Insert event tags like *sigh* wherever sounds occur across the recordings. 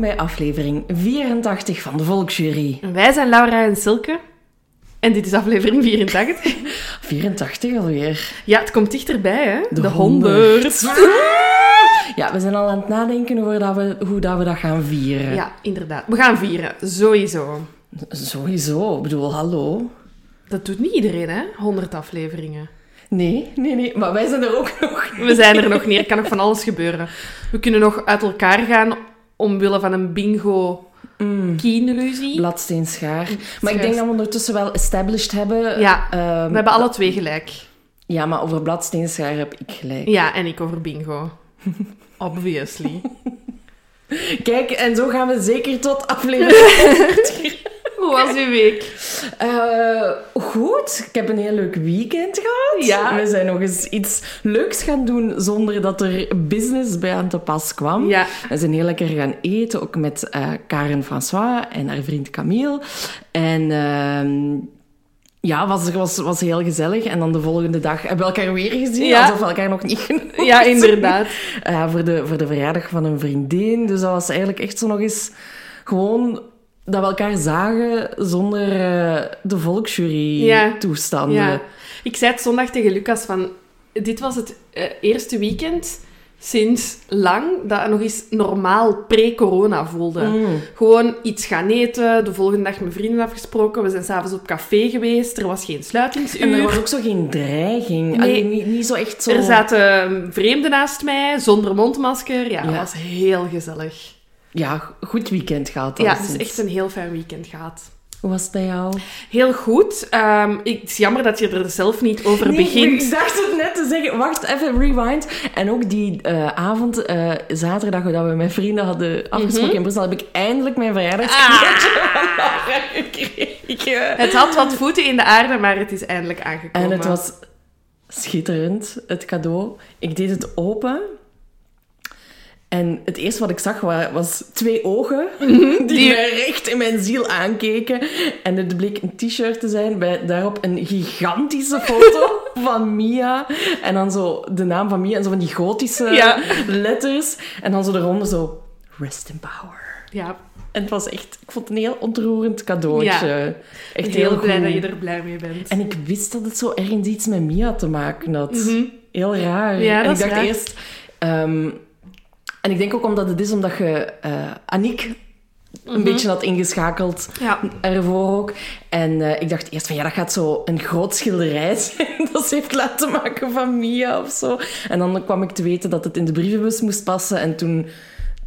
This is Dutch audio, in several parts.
welkom bij aflevering 84 van de Volksjury. Wij zijn Laura en Silke. En dit is aflevering 84. 84 *laughs* alweer. Ja, het komt dichterbij, hè? De honderd. Ja, we zijn al aan het nadenken over dat we, hoe dat we dat gaan vieren. Ja, inderdaad. We gaan vieren, sowieso. Sowieso, ik bedoel, hallo. Dat doet niet iedereen, hè? 100 afleveringen. Nee, nee, nee, maar wij zijn er ook nog. We zijn er nog niet, er kan nog van alles gebeuren. We kunnen nog uit elkaar gaan omwille van een bingo Mm. kienruzie. Bladsteen schaar. Maar ik denk dat we ondertussen wel established hebben. Ja, ehm, We hebben alle twee gelijk. Ja, maar over bladsteen schaar heb ik gelijk. Ja, en ik over bingo. *laughs* Obviously. Kijk, en zo gaan we zeker tot aflevering *laughs* Hoe was uw week? Eh, goed, ik heb een heel leuk weekend gehad. Ja. We zijn nog eens iets leuks gaan doen zonder dat er business bij aan te pas kwam. Ja. We zijn heel lekker gaan eten, ook met eh, Karen François en haar vriend Camille. En ehm, ja, was, was, was heel gezellig. En dan de volgende dag hebben we elkaar weer gezien, Ja. alsof we elkaar nog niet genoemd *laughs* Ja, inderdaad. eh, voor, de, voor de verjaardag van een vriendin. Dus dat was eigenlijk echt zo nog eens gewoon dat we elkaar zagen zonder eh, de volksjury-toestanden. Ja. Ik zei het zondag tegen Lucas van... Dit was het eh, eerste weekend sinds lang dat het nog eens normaal pre-corona voelde. Mm. Gewoon iets gaan eten, de volgende dag met vrienden afgesproken. We zijn s'avonds op café geweest, er was geen sluitingsuur. En er was ook zo geen dreiging. Nee. Allee, niet, niet zo echt zo... Er zaten vreemden naast mij, zonder mondmasker. Ja, dat Ja. was heel gezellig. Ja, goed weekend gehad. Ja, het is echt een heel fijn weekend gehad. Hoe was het bij jou? Heel goed. Ehm, ik, het is jammer dat je er zelf niet over Nee, begint. ik dacht het net te zeggen. Wacht, even rewind. En ook die eh, avond, eh, zaterdag, dat we met vrienden hadden afgesproken Mhm. in Brussel, heb ik eindelijk mijn Ah. *laughs* verjaardagscadeautje van Laura gekregen. Het had wat voeten in de aarde, maar het is eindelijk aangekomen. En het was schitterend, het cadeau. Ik deed het open. En het eerste wat ik zag wa- was twee ogen *laughs* *laughs* die, die- mij recht in mijn ziel aankeken. En het bleek een t-shirt te zijn, bij daarop een gigantische foto *laughs* van Mia. En dan zo de naam van Mia en zo van die gotische Ja. letters. En dan zo eronder zo, rest in power. Ja, En het was echt, ik vond het een heel ontroerend cadeautje. Ja. Echt heel, heel, blij dat je er blij mee bent. En ik wist dat het zo ergens iets met Mia te maken had. Mhm. Heel raar. Ja, en ik dacht raar. eerst... ehm, en ik denk ook omdat het is omdat je eh Aniek een beetje had ingeschakeld Ja. ervoor ook. En eh, ik dacht eerst van ja, dat gaat zo een groot schilderij *laughs* zijn dat ze heeft laten maken van Mia of zo. En dan kwam ik te weten dat het in de brievenbus moest passen. En toen,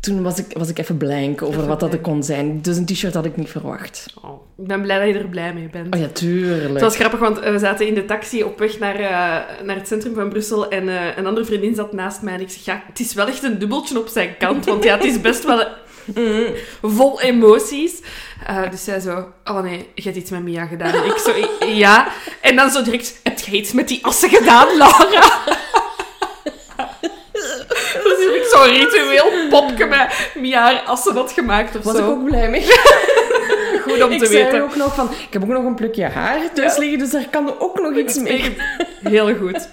toen was, ik, was ik even blank over Even wat dat kon zijn. Dus een t-shirt had ik niet verwacht. Oh, ik ben blij dat je er blij mee bent. Oh ja, tuurlijk. Het was grappig, want eh, we zaten in de taxi op weg naar, eh, naar het centrum van Brussel en eh, een andere vriendin zat naast mij en ik zeg, ja, het is wel echt een dubbeltje op zijn kant, want ja, het is best wel Mm. vol emoties. Dus zij zo, oh nee, je hebt iets met Mia gedaan. Ik zo, *laughs* ja. En dan zo direct, heb je iets met die assen gedaan, Laura? Ik zo'n ritueel popje met Mia haar assen had gemaakt of was zo. ik ook blij mee. *laughs* Goed om ik te zei weten. ook nog van, ik heb ook nog een plukje haar thuis liggen, dus daar kan ook nog iets mee. Heel goed.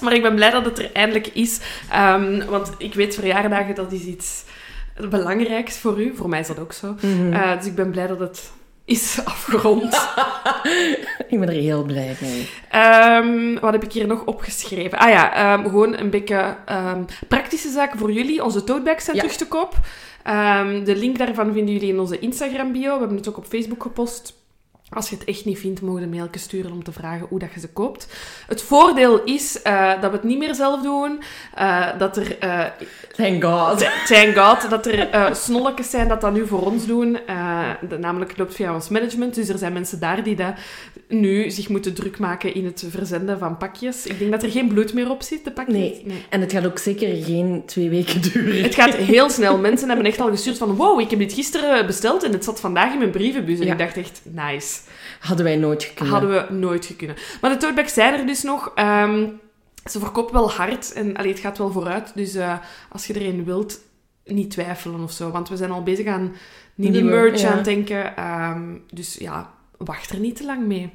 Maar ik ben blij dat het er eindelijk is. Ehm, want ik weet, verjaardagen, dat is iets belangrijks voor u. Voor mij is dat ook zo. Mhm. Eh, dus ik ben blij dat het is afgerond. *laughs* Ik ben er heel blij mee. Ehm, wat heb ik hier nog opgeschreven? Ah ja, ehm, gewoon een beetje ehm, praktische zaken voor jullie. Onze totebags zijn Ja. terug te koop. Ehm, de link daarvan vinden jullie in onze Instagram-bio. We hebben het ook op Facebook gepost. Als je het echt niet vindt, mogen je een mailje sturen om te vragen hoe dat je ze koopt. Het voordeel is eh, dat we het niet meer zelf doen. eh, dat er, eh Thank God. thank God, dat er snolletjes zijn dat dat nu voor ons doen. De- namelijk het loopt via ons management. Dus er zijn mensen daar die dat nu zich moeten druk maken in het verzenden van pakjes. Ik denk dat er geen bloed meer op zit, de pakjes. Nee. En het gaat ook zeker geen twee weken duren. Het gaat heel snel. Mensen hebben echt al gestuurd van wow, ik heb dit gisteren besteld en het zat vandaag in mijn brievenbus. En Ja. ik dacht echt, nice. Hadden wij nooit gekund. Hadden we nooit gekunnen. Maar de totebags zijn er dus nog. Ehm, ze verkopen wel hard en allee, het gaat wel vooruit. Dus eh, als je er een wilt, niet twijfelen of zo. Want we zijn al bezig aan nieuwe, Nieuwe, merch ja. aan het denken. Ehm, dus ja, wacht er niet te lang mee.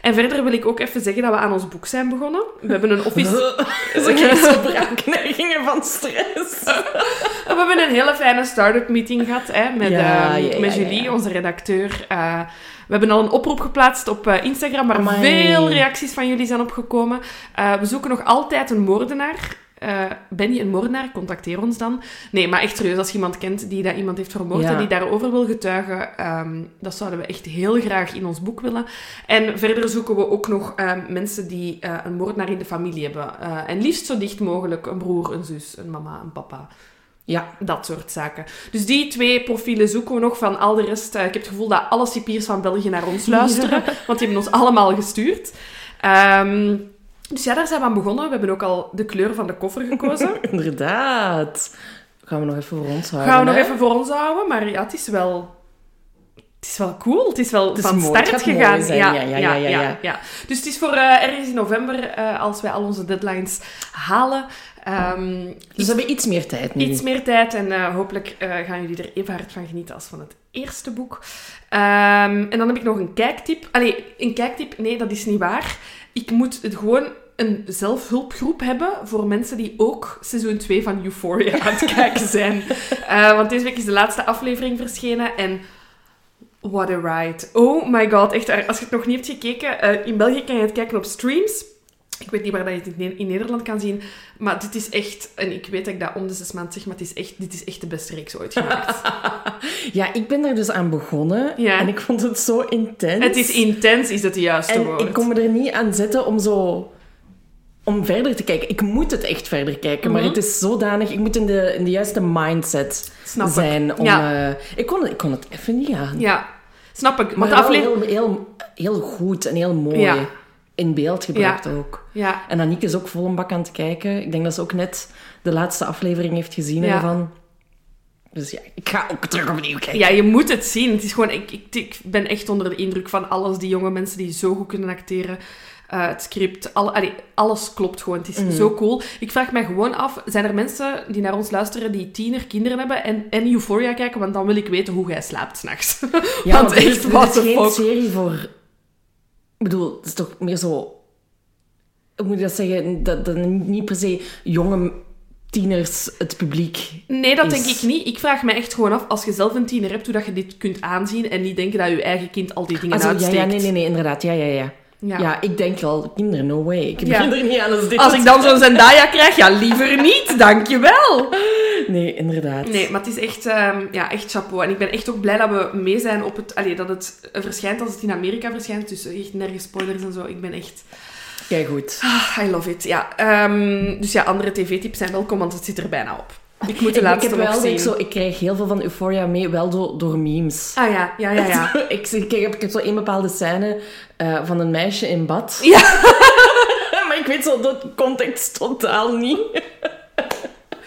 En verder wil ik ook even zeggen dat we aan ons boek zijn begonnen. We hebben een office... Ze zo braakneigingen van stress. *laughs* We hebben een hele fijne start-up meeting gehad hè, met, Ja, ehm, ja, met Julie, ja. onze redacteur. Eh, we hebben al een oproep geplaatst op eh, Instagram waar Amai. veel reacties van jullie zijn opgekomen. Eh, we zoeken nog altijd een moordenaar. Eh, ben je een moordenaar? Contacteer ons dan. Nee, maar echt serieus, als je iemand kent die dat iemand heeft vermoord Ja. en die daarover wil getuigen, ehm, dat zouden we echt heel graag in ons boek willen. En verder zoeken we ook nog ehm, mensen die eh, een moordenaar in de familie hebben. Eh, en liefst zo dicht mogelijk een broer, een zus, een mama, een papa. Ja, Dat soort zaken. Dus die twee profielen zoeken we nog van al de rest. Ik heb het gevoel dat alle cipiers van België naar ons luisteren, *laughs* want die hebben ons allemaal gestuurd. Ehm, dus ja, daar zijn we aan begonnen. We hebben ook al de kleur van de koffer gekozen. *laughs* inderdaad. Gaan we nog even voor ons houden. Gaan we nog even voor ons houden, maar ja, het is wel... Het is wel cool. Het is wel Het is van mooi. start gegaan. Ja, Ja, ja, ja, ja, ja. Dus het is voor eh, ergens in november, eh, als wij al onze deadlines halen. Ehm, Dus we hebben iets meer tijd nu. Iets meer tijd en eh, hopelijk gaan jullie er even hard van genieten als van het eerste boek. Ehm, en dan heb ik nog een kijktip. Allee, een kijktip, nee, dat is niet waar. Ik moet het gewoon een zelfhulpgroep hebben voor mensen die ook seizoen 2 van Euphoria aan het kijken zijn. *laughs* Eh, want deze week is de laatste aflevering verschenen en... What a ride. Oh my god, echt. Als je het nog niet hebt gekeken, eh, in België kan je het kijken op streams. Ik weet niet waar dat je het in, Ne- in Nederland kan zien, maar dit is echt... En ik weet dat ik dat om de zes maanden zeg, maar het is echt, dit is echt de beste reeks ooit gemaakt. *laughs* Ja, ik ben er dus aan begonnen. Ja. En ik vond het zo intens. het is intens, is het de juiste En woord. ik kon me er niet aan zetten om zo... Om verder te kijken. Ik moet het echt verder kijken, maar Mhm. het is zodanig... Ik moet in de, in de juiste mindset Snap ik. zijn om... Ja. eh, ik, kon, het- ik kon het even niet aan. Ja, snap ik. Maar Want de aflevering... heel, heel, heel goed en heel mooi. Ja. In beeld gebracht ook. Ja, En Aniek is ook vol een bak aan het kijken. Ik denk dat ze ook net de laatste aflevering heeft gezien Ja. ervan. Dus ja, ik ga ook terug opnieuw kijken. ja, je moet het zien. Het is gewoon... Ik, ik, ik ben echt onder de indruk van alles. Die jonge mensen die zo goed kunnen acteren. Eh, het script, alle, allee, alles klopt gewoon. Het is Mhm. zo cool. Ik vraag mij gewoon af, zijn er mensen die naar ons luisteren die tiener kinderen hebben en, en Euphoria kijken? Want dan wil ik weten hoe jij slaapt s'nachts. *laughs* Ja, Want want dit is, dit geen fuck. serie voor... Ik bedoel, het is toch meer zo... Hoe moet je dat zeggen? Dat, dat niet per se jonge tieners het publiek... Nee, dat is- denk ik niet. Ik vraag me echt gewoon af, als je zelf een tiener hebt, hoe dat je dit kunt aanzien en niet denken dat je eigen kind al die dingen ja, uitsteekt. ja, nee, nee, nee, inderdaad. Ja, ja, ja. Ja. Ja, ik denk wel, kinderen, no way. Ik Ja. begin er niet aan als dit. Als ik dan zo'n Zendaya krijg, ja, liever niet, dankjewel. Nee, inderdaad. Nee, maar het is echt, ehm, ja, echt chapeau. En ik ben echt ook blij dat we mee zijn op het... Allee, dat het verschijnt als het in Amerika verschijnt. Dus echt nergens spoilers en zo. Ik ben echt... Kijk goed. Ah, I love it, ja. Ehm, dus ja, andere tv-tips zijn welkom, want het zit er bijna op. Ik moet de Ik, ik laatste heb nog wel dat zien. ik, zo, ik krijg heel veel van Euphoria mee, wel door, door memes. Ah ja, ja, ja, ja. *laughs* ik, ik, heb, ik heb zo een bepaalde scène eh, van een meisje in bad. Ja. *laughs* maar ik weet zo de context totaal niet. *laughs*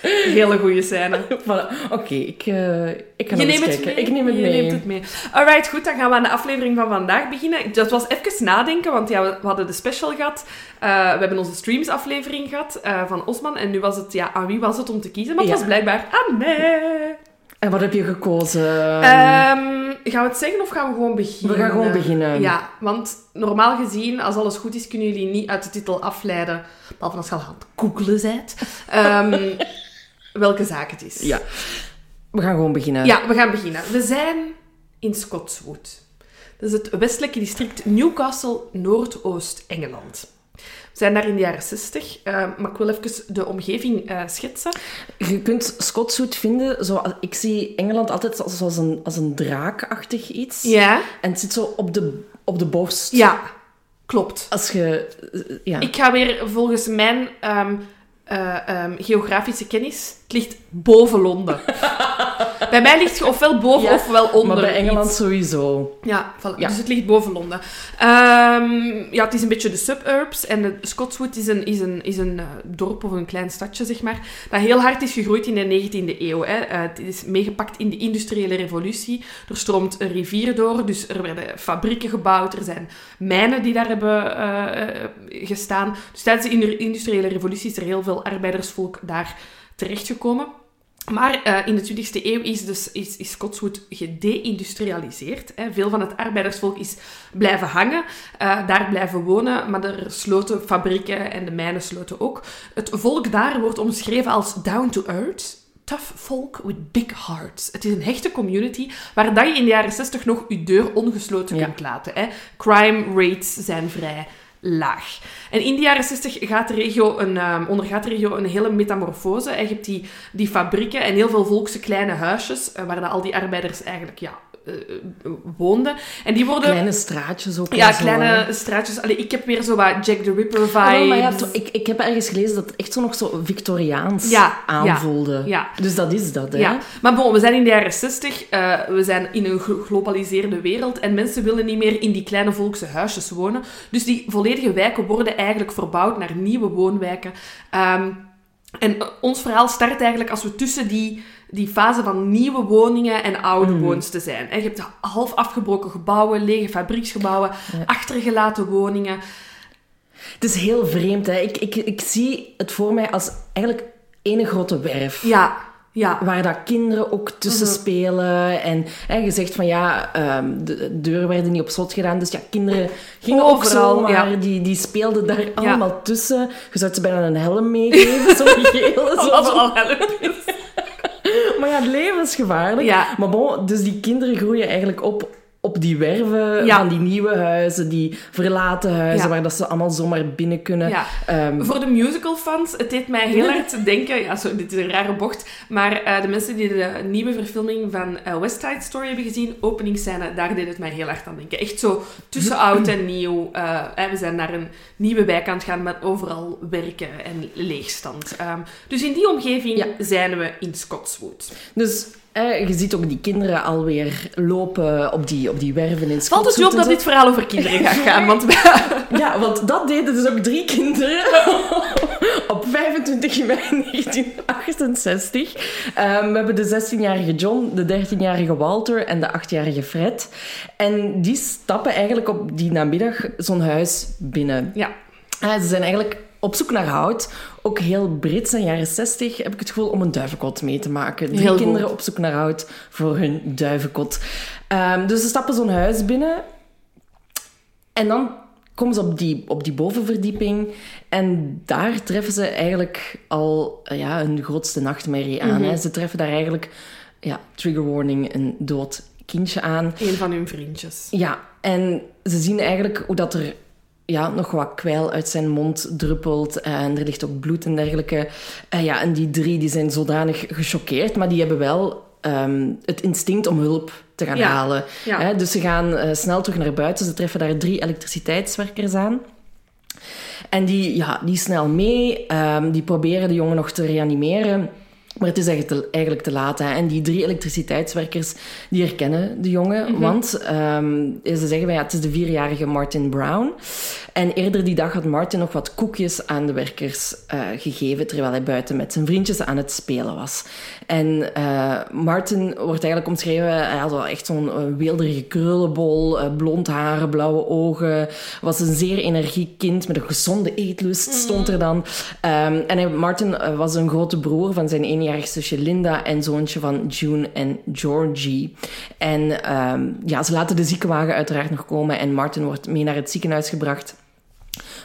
Hele goede scène. *laughs* Voilà. Oké, ik, eh, ik ga Je neemt het kijken. mee. Ik neem het Je mee. neemt het mee. Alright, goed. Dan gaan we aan de aflevering van vandaag beginnen. Dat was even nadenken, want ja, we hadden de special gehad. Eh, we hebben onze streams-aflevering gehad eh, van Osman. En nu was het, ja, aan wie was het om te kiezen? Maar het Ja. was blijkbaar aan mij. En wat heb je gekozen? Ehm, gaan we het zeggen of gaan we gewoon beginnen? We gaan gewoon beginnen. Ja, want normaal gezien, als alles goed is, kunnen jullie niet uit de titel afleiden, behalve als je al aan het googlen bent, ehm, welke zaak het is. ja. We gaan gewoon beginnen. Ja, we gaan beginnen. We zijn in Scotswood. Dat is het westelijke district Newcastle, Noordoost-Engeland. We zijn daar in de jaren 60, eh, maar ik wil even de omgeving eh, schetsen. Je kunt Scotswood vinden, zo, ik zie Engeland altijd als, als, een, als een draakachtig iets. Ja? En het zit zo op de, op de borst. Ja, klopt. Als je... eh, Ja. Ik ga weer volgens mijn ehm, eh, ehm, geografische kennis. Het ligt boven Londen. *laughs* bij mij ligt het ofwel boven Ja, ofwel onder. maar bij Engeland iets. sowieso. Ja, voilà. Ja. dus het ligt boven Londen. Ehm, ja, het is een beetje de suburbs. En de Scotswood is een, is een, is een eh, dorp of een klein stadje, zeg maar, dat heel hard is gegroeid in de 19e eeuw. Hè. Eh, het is meegepakt in de industriële revolutie. Er stroomt een rivier door, dus er werden fabrieken gebouwd. Er zijn mijnen die daar hebben eh, gestaan. Dus tijdens de indu- industriële revolutie is er heel veel arbeidersvolk daar terechtgekomen. Maar uh, in de 20e eeuw is, dus, is, is Scotswood gedeindustrialiseerd. Hè. Veel van het arbeidersvolk is blijven hangen, uh, daar blijven wonen, maar er sloten fabrieken en de mijnen sloten ook. Het volk daar wordt omschreven als down to earth, tough folk with big hearts. Het is een hechte community waar dat je in de jaren 60 nog je deur ongesloten ja. kunt laten. Hè. Crime rates zijn vrij laag. En in de jaren 60 gaat de regio een, um, ondergaat de regio een hele metamorfose. Je hebt die, die fabrieken en heel veel volkse kleine huisjes, uh, waar al die arbeiders eigenlijk ja, uh, woonden. En die worden... Kleine straatjes ook. Ja, kleine zo, straatjes. Allee, ik heb weer zo wat Jack the Ripper vibes. Oh, maar ja, ik, ik heb ergens gelezen dat het echt zo nog zo Victoriaans ja, aanvoelde. Ja. Dus dat is dat, hè? Ja. Maar bon, we zijn in de jaren 60. Uh, we zijn in een geglobaliseerde wereld. En mensen willen niet meer in die kleine volkse huisjes wonen. Dus die volledige wijken worden eigenlijk verbouwd naar nieuwe woonwijken. Um, en ons verhaal start eigenlijk als we tussen die die fase van nieuwe woningen en oude mm. woons te zijn. je hebt half afgebroken gebouwen, lege fabrieksgebouwen, achtergelaten woningen. Het is heel vreemd. Hè? Ik, ik, ik zie het voor mij als eigenlijk één grote werf. Ja, ja. Waar dat kinderen ook tussen mhm. spelen. En hè, je zegt van ja, um, de deuren werden niet op slot gedaan. Dus ja, kinderen gingen Overal, ook zo, maar ja. die, die speelden daar allemaal tussen. Je zou ze bijna een helm meegeven, zo'n gele. Zo, al helm *laughs* *laughs* maar ja, het leven is gevaarlijk. Ja. Maar bon, dus die kinderen groeien eigenlijk op op die werven van die nieuwe huizen, die verlaten huizen, waar dat ze allemaal zomaar binnen kunnen. Um, Voor de musical fans, het deed mij heel hard denken, ja, zo, dit is een rare bocht, maar uh, de mensen die de nieuwe verfilming van uh, West Side Story hebben gezien, openingsscène, daar deed het mij heel hard aan denken. Echt zo tussen oud en nieuw. Uh, we zijn naar een nieuwe wijk aan het gaan met overal werken en leegstand. Um, dus in die omgeving zijn we in Scotswood. Dus eh, je ziet ook die kinderen alweer lopen op die, op die werven in Valt het je op dat dit verhaal over kinderen gaat gaan? Want *laughs* ja, want dat deden dus ook drie kinderen *laughs* op 25 mei 1968. Um, we hebben de 16-jarige John, de 13-jarige Walter en de 8-jarige Fred. En die stappen eigenlijk op die namiddag zo'n huis binnen. Ja. Uh, ze zijn eigenlijk op zoek naar hout. Ook heel Brits in jaren 60 heb ik het gevoel om een duivenkot mee te maken. Drie heel kinderen goed. op zoek naar hout voor hun duivenkot. Um, dus ze stappen zo'n huis binnen. En dan komen ze op die, op die bovenverdieping. En daar treffen ze eigenlijk al ja, hun grootste nachtmerrie aan. Mm -hmm. Ze treffen daar eigenlijk, ja, trigger warning, een dood kindje aan. Een van hun vriendjes. Ja, en ze zien eigenlijk hoe dat er ja, nog wat kwijl uit zijn mond druppelt. En er ligt ook bloed en dergelijke. En, ja, en die drie die zijn zodanig gechoqueerd, maar die hebben wel um, het instinct om hulp te gaan halen. Ja. dus ze gaan uh, snel terug naar buiten. Ze treffen daar drie elektriciteitswerkers aan. En die, ja, die snel mee. Um, die proberen de jongen nog te reanimeren. Maar het is eigenlijk te, laat. Hè. En die drie elektriciteitswerkers, die herkennen de jongen. Mhm. Want um, ze zeggen, van, ja, het is de vierjarige Martin Brown. En eerder die dag had Martin nog wat koekjes aan de werkers uh, gegeven, terwijl hij buiten met zijn vriendjes aan het spelen was. En uh, Martin wordt eigenlijk omschreven, hij had echt zo'n uh, weelderige krullenbol, blond haren, blauwe ogen. Was een zeer energiek kind met een gezonde eetlust, stond er dan. Um, en hij, Martin was een grote broer van zijn eenjarige zusje Linda en zoontje van June en Georgie. En um, ja, ze laten de ziekenwagen uiteraard nog komen en Martin wordt mee naar het ziekenhuis gebracht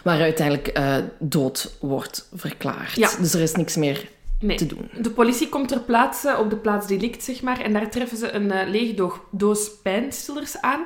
waar uiteindelijk uh, dood wordt verklaard. Ja. Dus er is niks meer nee. te doen. De politie komt ter plaatse, op de plaats delict, zeg maar, en daar treffen ze een uh, lege doos pijnstillers aan.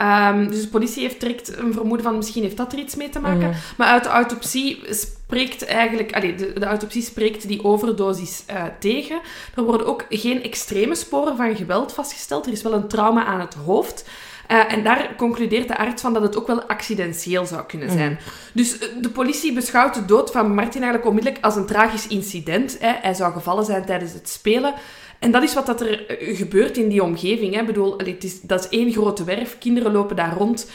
Um, dus de politie heeft direct een vermoeden van misschien heeft dat er iets mee te maken. Mm. Maar uit de autopsie spreekt eigenlijk... Allee, de, de autopsie spreekt die overdosis uh, tegen. Er worden ook geen extreme sporen van geweld vastgesteld. Er is wel een trauma aan het hoofd. Uh, en daar concludeert de arts van dat het ook wel accidentieel zou kunnen zijn. Mm. Dus eh, de politie beschouwt de dood van Martin eigenlijk onmiddellijk als een tragisch incident. Hè. Hij zou gevallen zijn tijdens het spelen. En dat is wat dat er eh, gebeurt in die omgeving. Hè. Ik bedoel, het is, dat is één grote werf. Kinderen lopen daar rond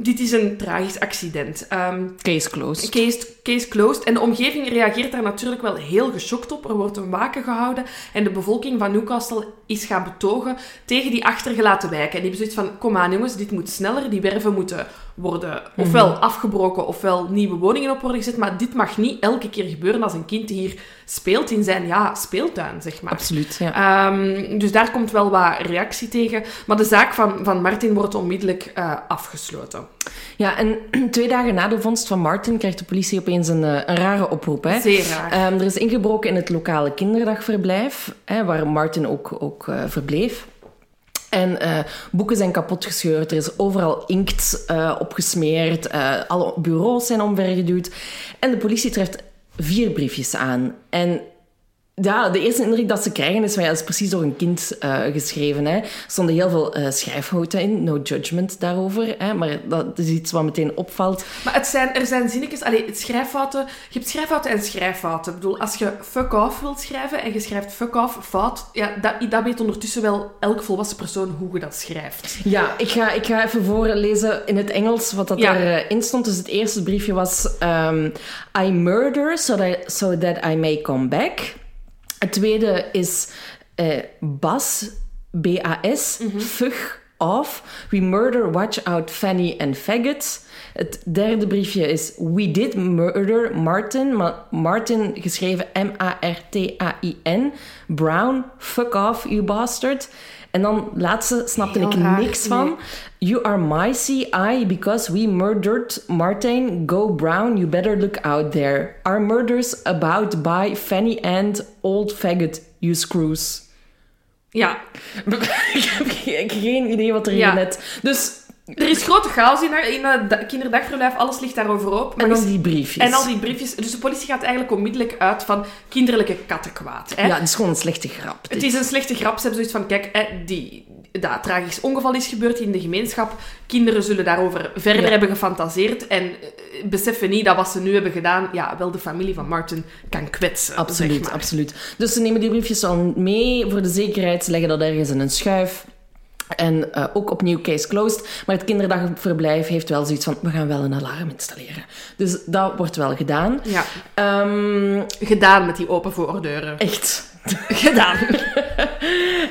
dit is een tragisch accident. Um, case closed. Case, case closed. En de omgeving reageert daar natuurlijk wel heel geschokt op. Er wordt een waken gehouden. En de bevolking van Newcastle is gaan betogen tegen die achtergelaten wijken. En die hebben van, kom aan jongens, dit moet sneller. Die werven moeten worden ofwel afgebroken ofwel nieuwe woningen op worden gezet. Maar dit mag niet elke keer gebeuren als een kind hier speelt in zijn ja, speeltuin, zeg maar. Absoluut, ja. Ehm, dus daar komt wel wat reactie tegen. Maar de zaak van, van Martin wordt onmiddellijk eh, afgesloten. Ja, en *clears throat* twee dagen na de vondst van Martin krijgt de politie opeens een, eh, een rare oproep. Hè. Zeer raar. Ehm, er is ingebroken in het lokale kinderdagverblijf, hè, waar Martin ook, ook eh, verbleef. En eh, boeken zijn kapotgescheurd, er is overal inkt eh, opgesmeerd, eh, alle bureaus zijn omvergeduwd. En de politie treft vier briefjes aan. En ja, de eerste indruk dat ze krijgen is van ja, is precies door een kind eh, geschreven. Hè. Er stonden heel veel eh, schrijffouten in, no judgment daarover. Hè, maar dat is iets wat meteen opvalt. Maar het zijn, er zijn zinnetjes... Allee, het schrijffouten... Je hebt schrijffouten en schrijffouten. Ik bedoel, als je fuck off wilt schrijven en je schrijft fuck off fout... Ja, dat, dat weet ondertussen wel elk volwassen persoon hoe je dat schrijft. Ja, ik ga, ik ga even voorlezen in het Engels wat dat Ja. erin stond. Dus het eerste briefje was... ehm, I murder so that, so that I may come back. Het tweede is eh, Bas, B-A-S, fuck off. We murder, watch out, Fanny and faggot. Het derde briefje is We did murder Martin, maar Martin geschreven M-A-R-T-A-I-N. Brown, fuck off, you bastard. En dan laatste snapte Heel ik raar, niks van. You are my CI because we murdered Martin. Go Brown, you better look out there. Our murders about by Fanny and old faggot, you screws. Ja, *laughs* ik heb ge- geen idee wat er Ja. hier net... Dus, er is grote chaos in, in het da- kinderdagverblijf. Alles ligt daarover op. Maar en dan is- die briefjes. en al die briefjes... Dus de politie gaat eigenlijk onmiddellijk uit van kinderlijke kattenkwaad. Hè? Ja, het is gewoon een slechte grap. Het is een slechte grap. Ze hebben zoiets van, kijk, die, dat tragisch ongeval is gebeurd in de gemeenschap. Kinderen zullen daarover verder Ja. hebben gefantaseerd en eh, beseffen niet dat wat ze nu hebben gedaan, ja, wel de familie van Martin kan kwetsen. Absoluut, zeg maar. absoluut. Dus ze nemen die briefjes al mee voor de zekerheid. Ze leggen dat ergens in een schuif. En eh, ook opnieuw case closed. Maar het kinderdagverblijf heeft wel zoiets van... We gaan wel een alarm installeren. Dus dat wordt wel gedaan. Ja, Ehm, gedaan met die open voordeuren. echt. *laughs* Gedaan.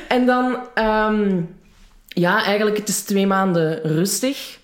En dan... ehm, ja, eigenlijk het is twee maanden rustig.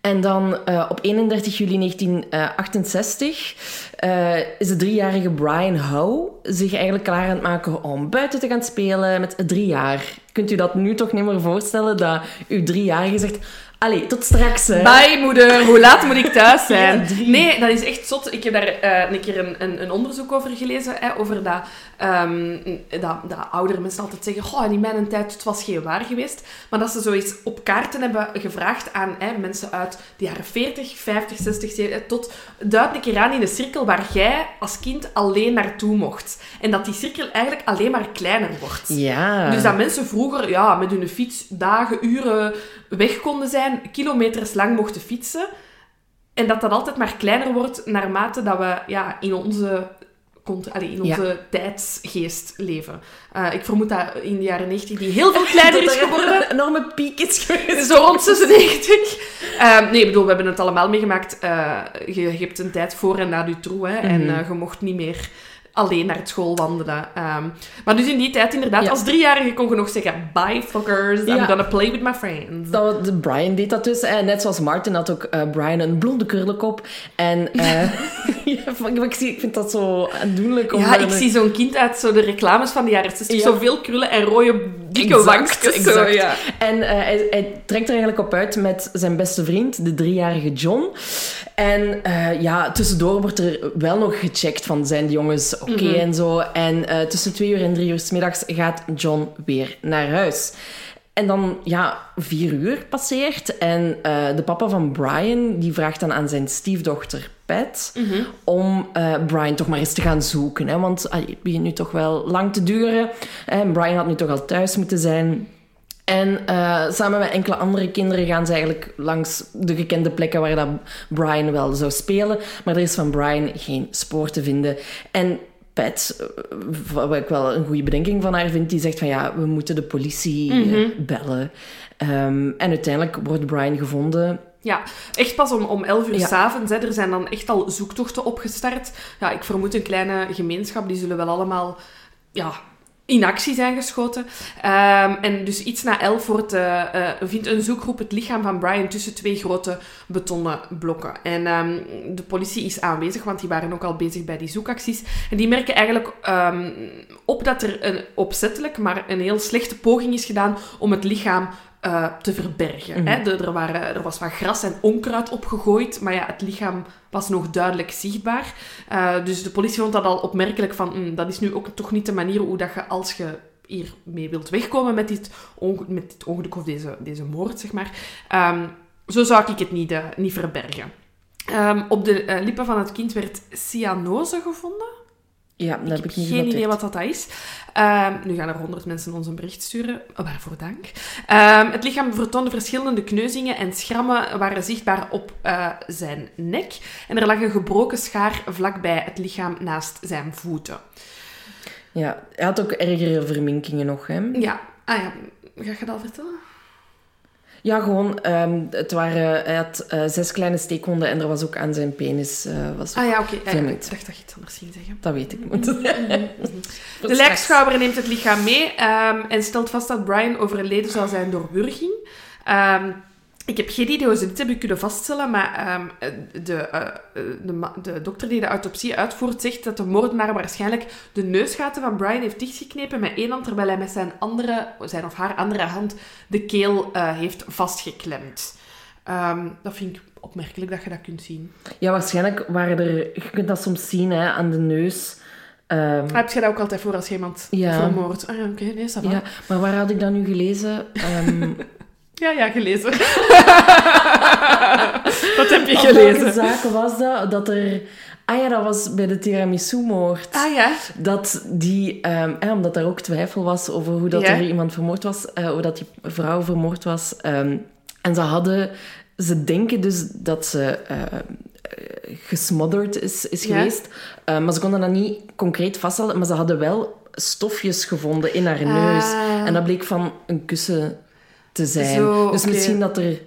En dan eh, op 31 juli 1968 eh, is de driejarige Brian Howe zich eigenlijk klaar aan het maken om buiten te gaan spelen met drie jaar. Kunt u dat nu toch niet meer voorstellen dat uw driejarige zegt... Allee, tot straks, hè. Bye, moeder. Hoe laat moet ik thuis *laughs* zijn? Ja, nee, dat is echt zot. Ik heb daar eh, een keer een, een, een onderzoek over gelezen. Hè, over dat, ehm, dat, dat oudere mensen altijd zeggen... Goh, in mijn tijd het was geen waar geweest. Maar dat ze zoiets op kaarten hebben gevraagd aan hè, mensen uit de jaren 40, 50, 60... 70, tot duid een keer aan in een cirkel waar jij als kind alleen naartoe mocht. En dat die cirkel eigenlijk alleen maar kleiner wordt. Ja. Dus dat mensen vroeger ja, met hun fiets dagen, uren weg konden zijn, kilometers lang mochten fietsen. En dat dat altijd maar kleiner wordt naarmate dat we ja, in onze, allee, in Ja. onze tijdsgeest leven. Eh, ik vermoed dat in de jaren 90 die heel veel *laughs* kleiner is geworden. Een enorme piek is geweest. Zo rond 96. Ehm, nee, ik bedoel, we hebben het allemaal meegemaakt. Eh, je, je hebt een tijd voor en na je troe. Hè, En Mhm. eh, je mocht niet meer alleen naar het school wandelen. Ehm, maar dus in die tijd inderdaad, Ja. als driejarige kon je nog zeggen... Bye, fuckers. I'm Ja. gonna play with my friends. Dat, Brian deed dat dus. En net zoals Martin had ook eh, Brian een blonde krullenkop. En *laughs* eh, *laughs* ja, ik, zie, ik vind dat zo aandoenlijk. om Ja, ik een- zie zo'n kind uit zo de reclames van de jaren 60. Ja. Zoveel krullen en rode, dikke wangstjes. Zo, exact. ja. En eh, hij, hij trekt er eigenlijk op uit met zijn beste vriend, de driejarige John. En ja, tussendoor wordt er wel nog gecheckt van zijn de jongens oké Mhm. en zo. En eh, tussen twee uur en drie uur s middags gaat John weer naar huis. En dan, ja, vier uur passeert. En eh, de papa van Brian, die vraagt dan aan zijn stiefdochter Pat... Mhm. om eh, Brian toch maar eens te gaan zoeken. Hè? Want ah, het begint nu toch wel lang te duren. En Brian had nu toch al thuis moeten zijn... En samen met enkele andere kinderen gaan ze eigenlijk langs de gekende plekken waar dat Brian wel zou spelen. Maar er is van Brian geen spoor te vinden. En Pat, eh, wat ik wel een goede bedenking van haar vind, die zegt van ja, we moeten de politie eh, Mhm. bellen. Ehm, en uiteindelijk wordt Brian gevonden. Ja, echt pas om, om 11 uur Ja. s s'avonds. Er zijn dan echt al zoektochten opgestart. Ja, ik vermoed een kleine gemeenschap, die zullen wel allemaal ja, in actie zijn geschoten. Ehm, en dus iets na elf wordt, eh, eh, vindt een zoekgroep het lichaam van Brian tussen twee grote betonnen blokken. En ehm, de politie is aanwezig, want die waren ook al bezig bij die zoekacties. En die merken eigenlijk ehm, op dat er een, opzettelijk, maar een heel slechte poging is gedaan om het lichaam uh, te verbergen. hè? Mhm. Er, waren, er was wat gras en onkruid opgegooid, maar ja, het lichaam was nog duidelijk zichtbaar. Uh, dus de politie vond dat al opmerkelijk van, mm, dat is nu ook toch niet de manier hoe dat je, als je hiermee wilt wegkomen met dit, met dit ongeluk of deze, deze moord, zeg maar, um, zo zou ik het niet, uh, niet verbergen. Um, op de lippen van het kind werd cyanose gevonden. Ja, dat ik heb ik niet geen idee wat dat is. Um, nu gaan er honderd mensen ons een bericht sturen. Waarvoor dank. Um, het lichaam vertoonde verschillende kneuzingen en schrammen waren zichtbaar op uh, zijn nek. En er lag een gebroken schaar vlakbij het lichaam naast zijn voeten. Ja, hij had ook ergere verminkingen nog, hè? Ja. Ah ja, ga je dat al vertellen? Ja, gewoon, um, het waren, hij had uh, zes kleine steekwonden en er was ook aan zijn penis uh, was Ah ja, oké. Okay. Ja, ik dacht dat je iets anders ging zeggen. Dat weet ik. *laughs* *laughs* Mm -hmm. De lijkschouwer neemt het lichaam mee um, en stelt vast dat Brian overleden zou zijn door wurging. Um, ik heb geen idee hoe ze dit hebben kunnen vaststellen, maar um, de, uh, de, de, dokter die de autopsie uitvoert zegt dat de moordenaar waarschijnlijk de neusgaten van Brian heeft dichtgeknepen met één hand, terwijl hij met zijn, andere, zijn of haar andere hand de keel uh, heeft vastgeklemd. Um, dat vind ik opmerkelijk dat je dat kunt zien. Ja, waarschijnlijk waren er... Je kunt dat soms zien hè, aan de neus. Um, Heb je dat ook altijd voor als je iemand ja. vermoordt? Ah, oké, okay, nee, Ja, maar waar had ik dat nu gelezen? Um, *laughs* Ja, ja, gelezen. *laughs* Wat heb je gelezen? Welke zaken was dat? Dat er... Ah ja, dat was bij de tiramisu-moord. Ah ja? Dat die... Um, eh, omdat er ook twijfel was over hoe dat Ja. er iemand vermoord was. Uh, hoe dat die vrouw vermoord was. Um, en ze hadden... Ze denken dus dat ze... Uh, gesmodderd is, is Ja. geweest. Uh, maar ze konden dat niet concreet vaststellen. Maar ze hadden wel stofjes gevonden in haar neus. Ah. En dat bleek van een kussen te zijn. Zo, dus misschien dat er...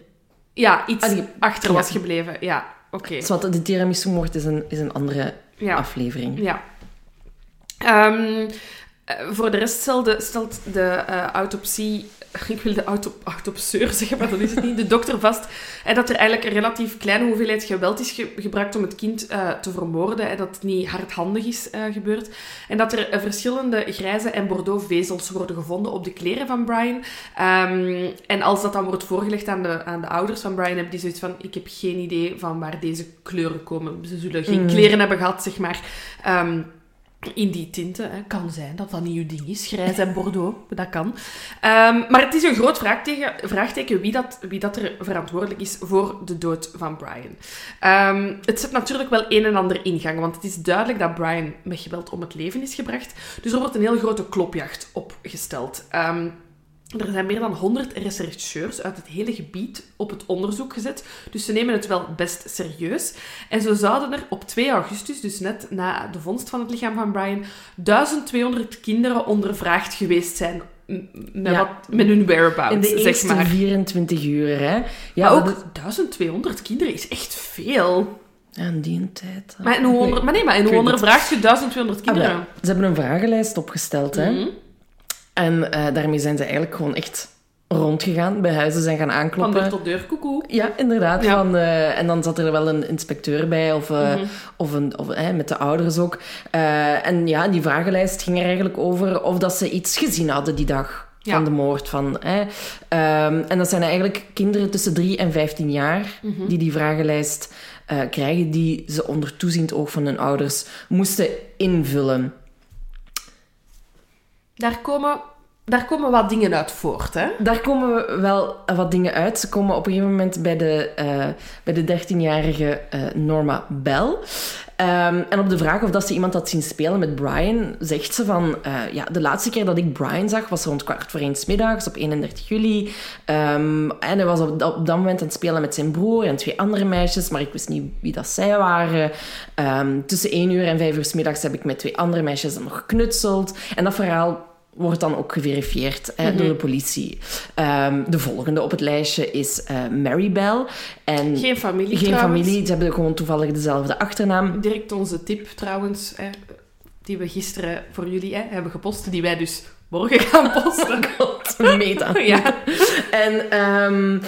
Ja, iets Allee, achter ja. was gebleven. Ja, oké. Zwat, de tiramisu-moord is een, is een andere Ja. aflevering. Ja. Ehm, eh, voor de rest stelde, stelt de eh, autopsie... Ik wil de auto, autopseur zeggen, maar dat is het niet. De dokter vast hè, dat er eigenlijk een relatief kleine hoeveelheid geweld is ge- gebruikt om het kind eh, te vermoorden. Hè, dat het niet hardhandig is eh, gebeurd. En dat er eh, verschillende grijze en bordeaux vezels worden gevonden op de kleren van Brian. Ehm, en als dat dan wordt voorgelegd aan de, aan de ouders van Brian, hebben die zoiets van... Ik heb geen idee van waar deze kleuren komen. Ze zullen geen Mm. kleren hebben gehad, zeg maar... Ehm, in die tinten. Kan zijn dat dat niet ding is. Grijs en bordeaux, dat kan. Um, maar het is een groot vraagteken, vraagteken wie, dat, wie dat er verantwoordelijk is voor de dood van Brian. Um, het zet natuurlijk wel een en ander ingang, want het is duidelijk dat Brian met geweld om het leven is gebracht. Dus er wordt een heel grote klopjacht opgesteld. Um, er zijn meer dan 100 rechercheurs uit het hele gebied op het onderzoek gezet. Dus ze nemen het wel best serieus. En zo zouden er op 2 augustus, dus net na de vondst van het lichaam van Brian, 1200 kinderen ondervraagd geweest zijn. Met, Ja. wat, met hun whereabouts, In de zeg eerste maar. 24 uur, hè. Ja, maar ook dat is- 1200 kinderen is echt veel. Ja, in die tijd. Maar, in hoe onder, maar nee, maar in hoe ondervraag je 1200 Ah, kinderen? ze hebben een vragenlijst opgesteld, hè. Mhm. En eh, daarmee zijn ze eigenlijk gewoon echt rondgegaan, bij huizen zijn gaan Van aankloppen. deur tot deur, koekoe. Ja, inderdaad. Ja. Van, eh, en dan zat er wel een inspecteur bij, of, eh, Mhm. of, een, of eh, met de ouders ook. En ja, die vragenlijst ging er eigenlijk over of dat ze iets gezien hadden die dag Ja. van de moord. Van. Ehm, en dat zijn eigenlijk kinderen tussen 3 en 15 jaar Mhm. die die vragenlijst krijgen, die ze onder toeziend oog van hun ouders moesten invullen. Daar komen, daar komen wat dingen uit voort, hè? Daar komen wel wat dingen uit. Ze komen op een gegeven moment bij de, eh, bij de 13-jarige eh, Norma Bell. Ehm, en op de vraag of dat ze iemand had zien spelen met Brian, zegt ze van... eh, ja, de laatste keer dat ik Brian zag, was rond kwart voor één middags op 31 juli. Ehm, en hij was op, dat- moment aan het spelen met zijn broer en twee andere meisjes, maar ik wist niet wie dat zij waren. Ehm, tussen 1 uur en 5 uur middags heb ik met twee andere meisjes nog geknutseld. En dat verhaal wordt dan ook geverifieerd hè, door de politie. Ehm, de volgende op het lijstje is eh, Mary Bell. En Geen familie geen trouwens. familie, ze hebben gewoon toevallig dezelfde achternaam. Direct onze tip trouwens. Hè. die we gisteren voor jullie hè, hebben gepost, die wij dus morgen *laughs* gaan posten. God, meta. *laughs* ja. En ehm,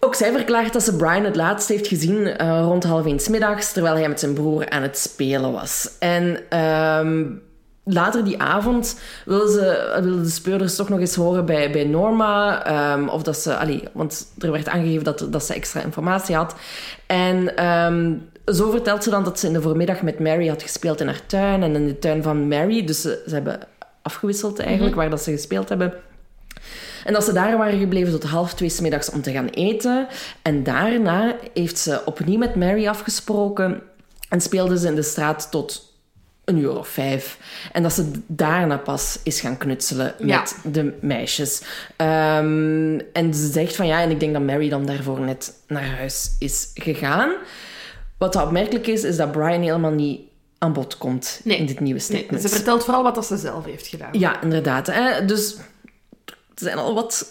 ook zij verklaart dat ze Brian het laatst heeft gezien eh, rond half één middags, terwijl hij met zijn broer aan het spelen was. En ehm, later die avond wilden, ze, wilden de speurders toch nog eens horen bij, bij Norma. ehm, of dat ze, allee, want er werd aangegeven dat, dat ze extra informatie had. En ehm, zo vertelt ze dan dat ze in de voormiddag met Mary had gespeeld in haar tuin en in de tuin van Mary. Dus ze, ze hebben afgewisseld eigenlijk, waar dat ze gespeeld hebben. En dat ze daar waren gebleven tot half twee 's middags om te gaan eten. En daarna heeft ze opnieuw met Mary afgesproken en speelden ze in de straat tot een uur of vijf. En dat ze daarna pas is gaan knutselen Ja. met de meisjes. Ehm, en ze zegt van ja, en ik denk dat Mary dan daarvoor net naar huis is gegaan. Wat dat opmerkelijk is, is dat Brian helemaal niet aan bod komt Nee. in dit nieuwe Nee, statement. ze vertelt vooral wat dat ze zelf heeft gedaan. Ja, inderdaad. Hè? Dus er zijn al wat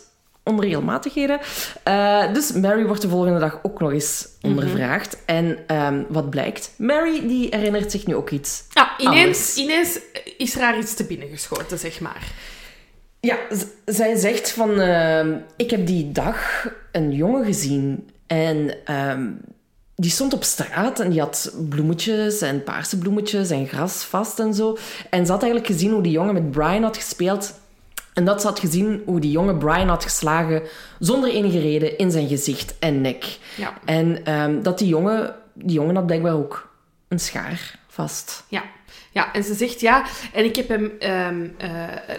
onregelmatigheden. Eh, dus Mary wordt de volgende dag ook nog eens ondervraagd. En ehm, wat blijkt? Mary die herinnert zich nu ook iets. Ja, ineens, Anders. ineens is er haar iets te binnen geschoten, zeg maar. Ja, z- zij zegt van... ehm, ik heb die dag een jongen gezien. En ehm, die stond op straat en die had bloemetjes en paarse bloemetjes en gras vast en zo. En ze had eigenlijk gezien hoe die jongen met Brian had gespeeld. En dat ze had gezien hoe die jongen Brian had geslagen zonder enige reden in zijn gezicht en nek. Ja. En ehm, dat die jongen, die jongen had blijkbaar ook een schaar vast. Ja. Ja, en ze zegt ja. En ik heb hem ehm, eh,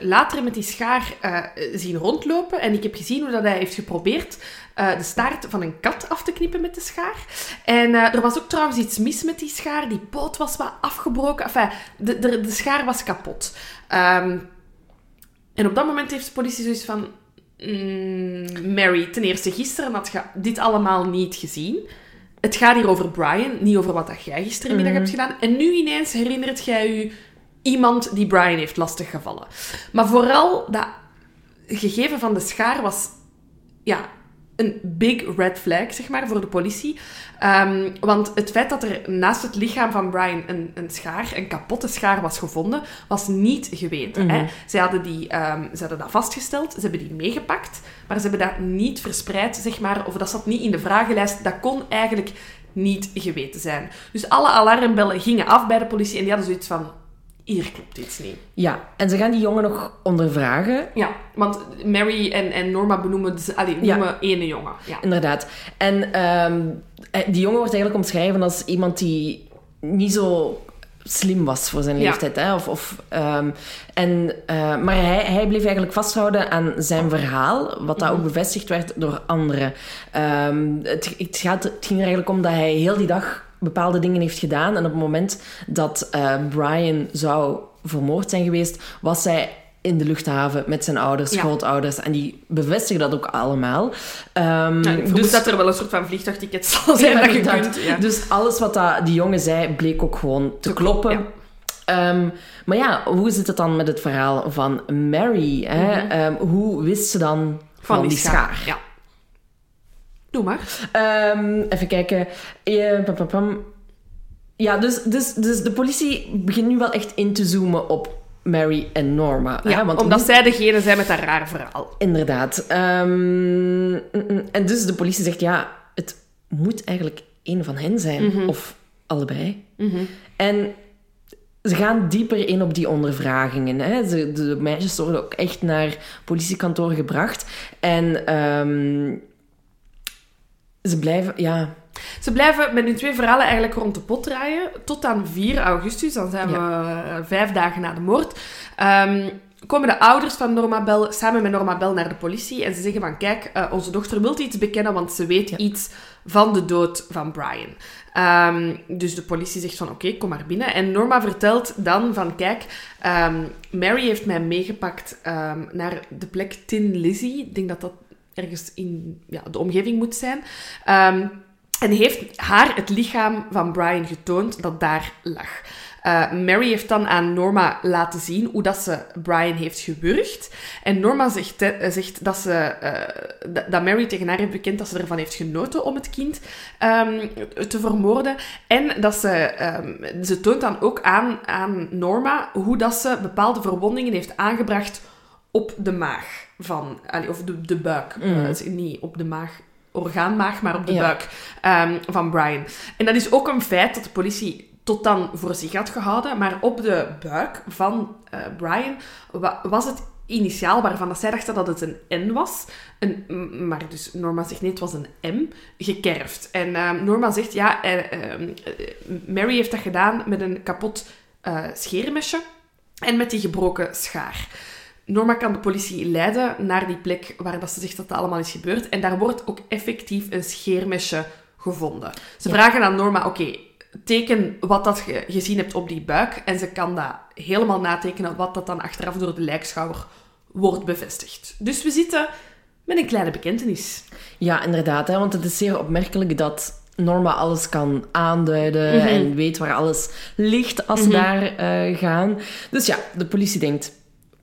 later met die schaar eh, zien rondlopen. En ik heb gezien hoe dat hij heeft geprobeerd eh, de staart van een kat af te knippen met de schaar. En er was ook trouwens iets mis met die schaar. Die poot was wat afgebroken. Enfin, de, de, de schaar was kapot. Ehm, en op dat moment heeft de politie zoiets van... mm, Mary, ten eerste, gisteren had je dit allemaal niet gezien. Het gaat hier over Brian, niet over wat dat jij gisterenmiddag hebt gedaan. En nu ineens herinnert jij je iemand die Brian heeft lastiggevallen. Maar vooral dat gegeven van de schaar was ja, een big red flag, zeg maar, voor de politie. Ehm, want het feit dat er naast het lichaam van Brian een, een schaar, een kapotte schaar was gevonden, was niet geweten. hè. Zij hadden, die, ehm, ze hadden dat vastgesteld, ze hebben die meegepakt, maar ze hebben dat niet verspreid, zeg maar, of dat zat niet in de vragenlijst. Dat kon eigenlijk niet geweten zijn. Dus alle alarmbellen gingen af bij de politie en die hadden zoiets van, hier klopt iets niet. Ja, en ze gaan die jongen nog ondervragen. Ja, want Mary en, en Norma benoemen, dus, allee, Ja. noemen ene jongen. Ja. Inderdaad. En ehm, eh, die jongen wordt eigenlijk omschreven als iemand die niet zo slim was voor zijn Ja. leeftijd. Hè? Of, of, ehm, en, eh, maar hij, hij bleef eigenlijk vasthouden aan zijn verhaal, wat dat ook bevestigd werd door anderen. Ehm, het, het, gaat, het ging er eigenlijk om dat hij heel die dag bepaalde dingen heeft gedaan. En op het moment dat eh, Brian zou vermoord zijn geweest, was hij in de luchthaven met zijn ouders, Ja. grootouders. En die bevestigen dat ook allemaal. Ja, vermoed dus- dat er wel een soort van vliegtuigticket zal zijn ja, dat je kunt. Dus alles wat dat die jongen zei, bleek ook gewoon te kloppen. Ehm, maar ja, hoe zit het dan met het verhaal van Mary? Hè? Ehm, hoe wist ze dan van, die schaar? Ja. Doe maar. Ehm, even kijken. Pam, pam, pam. Ja, dus, dus, dus de politie begint nu wel echt in te zoomen op Mary en Norma. Ja? Want omdat zij degene zijn met dat raar verhaal. Inderdaad. Ehm, mm, mm. en dus de politie zegt, ja, het moet eigenlijk een van hen zijn. Of allebei. En ze gaan dieper in op die ondervragingen. Hè. Ze, de meisjes worden ook echt naar politiekantoor gebracht. En ehm, ze blijven, ja... Ze blijven met hun twee verhalen eigenlijk rond de pot draaien. Tot aan 4 augustus, dan zijn we eh, vijf dagen na de moord. Ehm, komen de ouders van Norma Bell samen met Norma Bell naar de politie. En ze zeggen van, kijk, eh, onze dochter wil iets bekennen, want ze weet iets van de dood van Brian. Ehm, dus de politie zegt van, oké, kom maar binnen. En Norma vertelt dan van, kijk, ehm, Mary heeft mij meegepakt naar de plek Tin Lizzie. Ik denk dat dat ergens in ja, de omgeving moet zijn. Ehm, en heeft haar het lichaam van Brian getoond dat daar lag. Eh, Mary heeft dan aan Norma laten zien hoe dat ze Brian heeft gewurgd. En Norma zegt, eh, zegt dat, ze, eh, dat- Mary tegen haar heeft bekend dat ze ervan heeft genoten om het kind ehm, te vermoorden. En dat ze, ehm, ze toont dan ook aan, aan Norma hoe dat ze bepaalde verwondingen heeft aangebracht op de maag van, of de, de buik. Mhm. Eh, niet op de maag, orgaanmaag, maar op de Ja. buik ehm, van Brian. En dat is ook een feit dat de politie tot dan voor zich had gehouden, maar op de buik van eh, Brian wa- was het initiaal waarvan dat zij dachten dat het een N was, een, maar dus Norma zegt nee, het was een M, gekerfd. En ehm, Norma zegt, ja, eh, ehm, eh, Mary heeft dat gedaan met een kapot scheermesje en met die gebroken schaar. Norma kan de politie leiden naar die plek waar dat ze zegt dat dat allemaal is gebeurd. En daar wordt ook effectief een scheermesje gevonden. Ze Ja. vragen aan Norma, oké, teken wat dat je gezien hebt op die buik. En ze kan dat helemaal natekenen, wat dat dan achteraf door de lijkschouwer wordt bevestigd. Dus we zitten met een kleine bekentenis. Ja, inderdaad. Hè, want het is zeer opmerkelijk dat Norma alles kan aanduiden Mhm. en weet waar alles ligt als ze Mhm. daar eh, gaan. Dus ja, de politie denkt,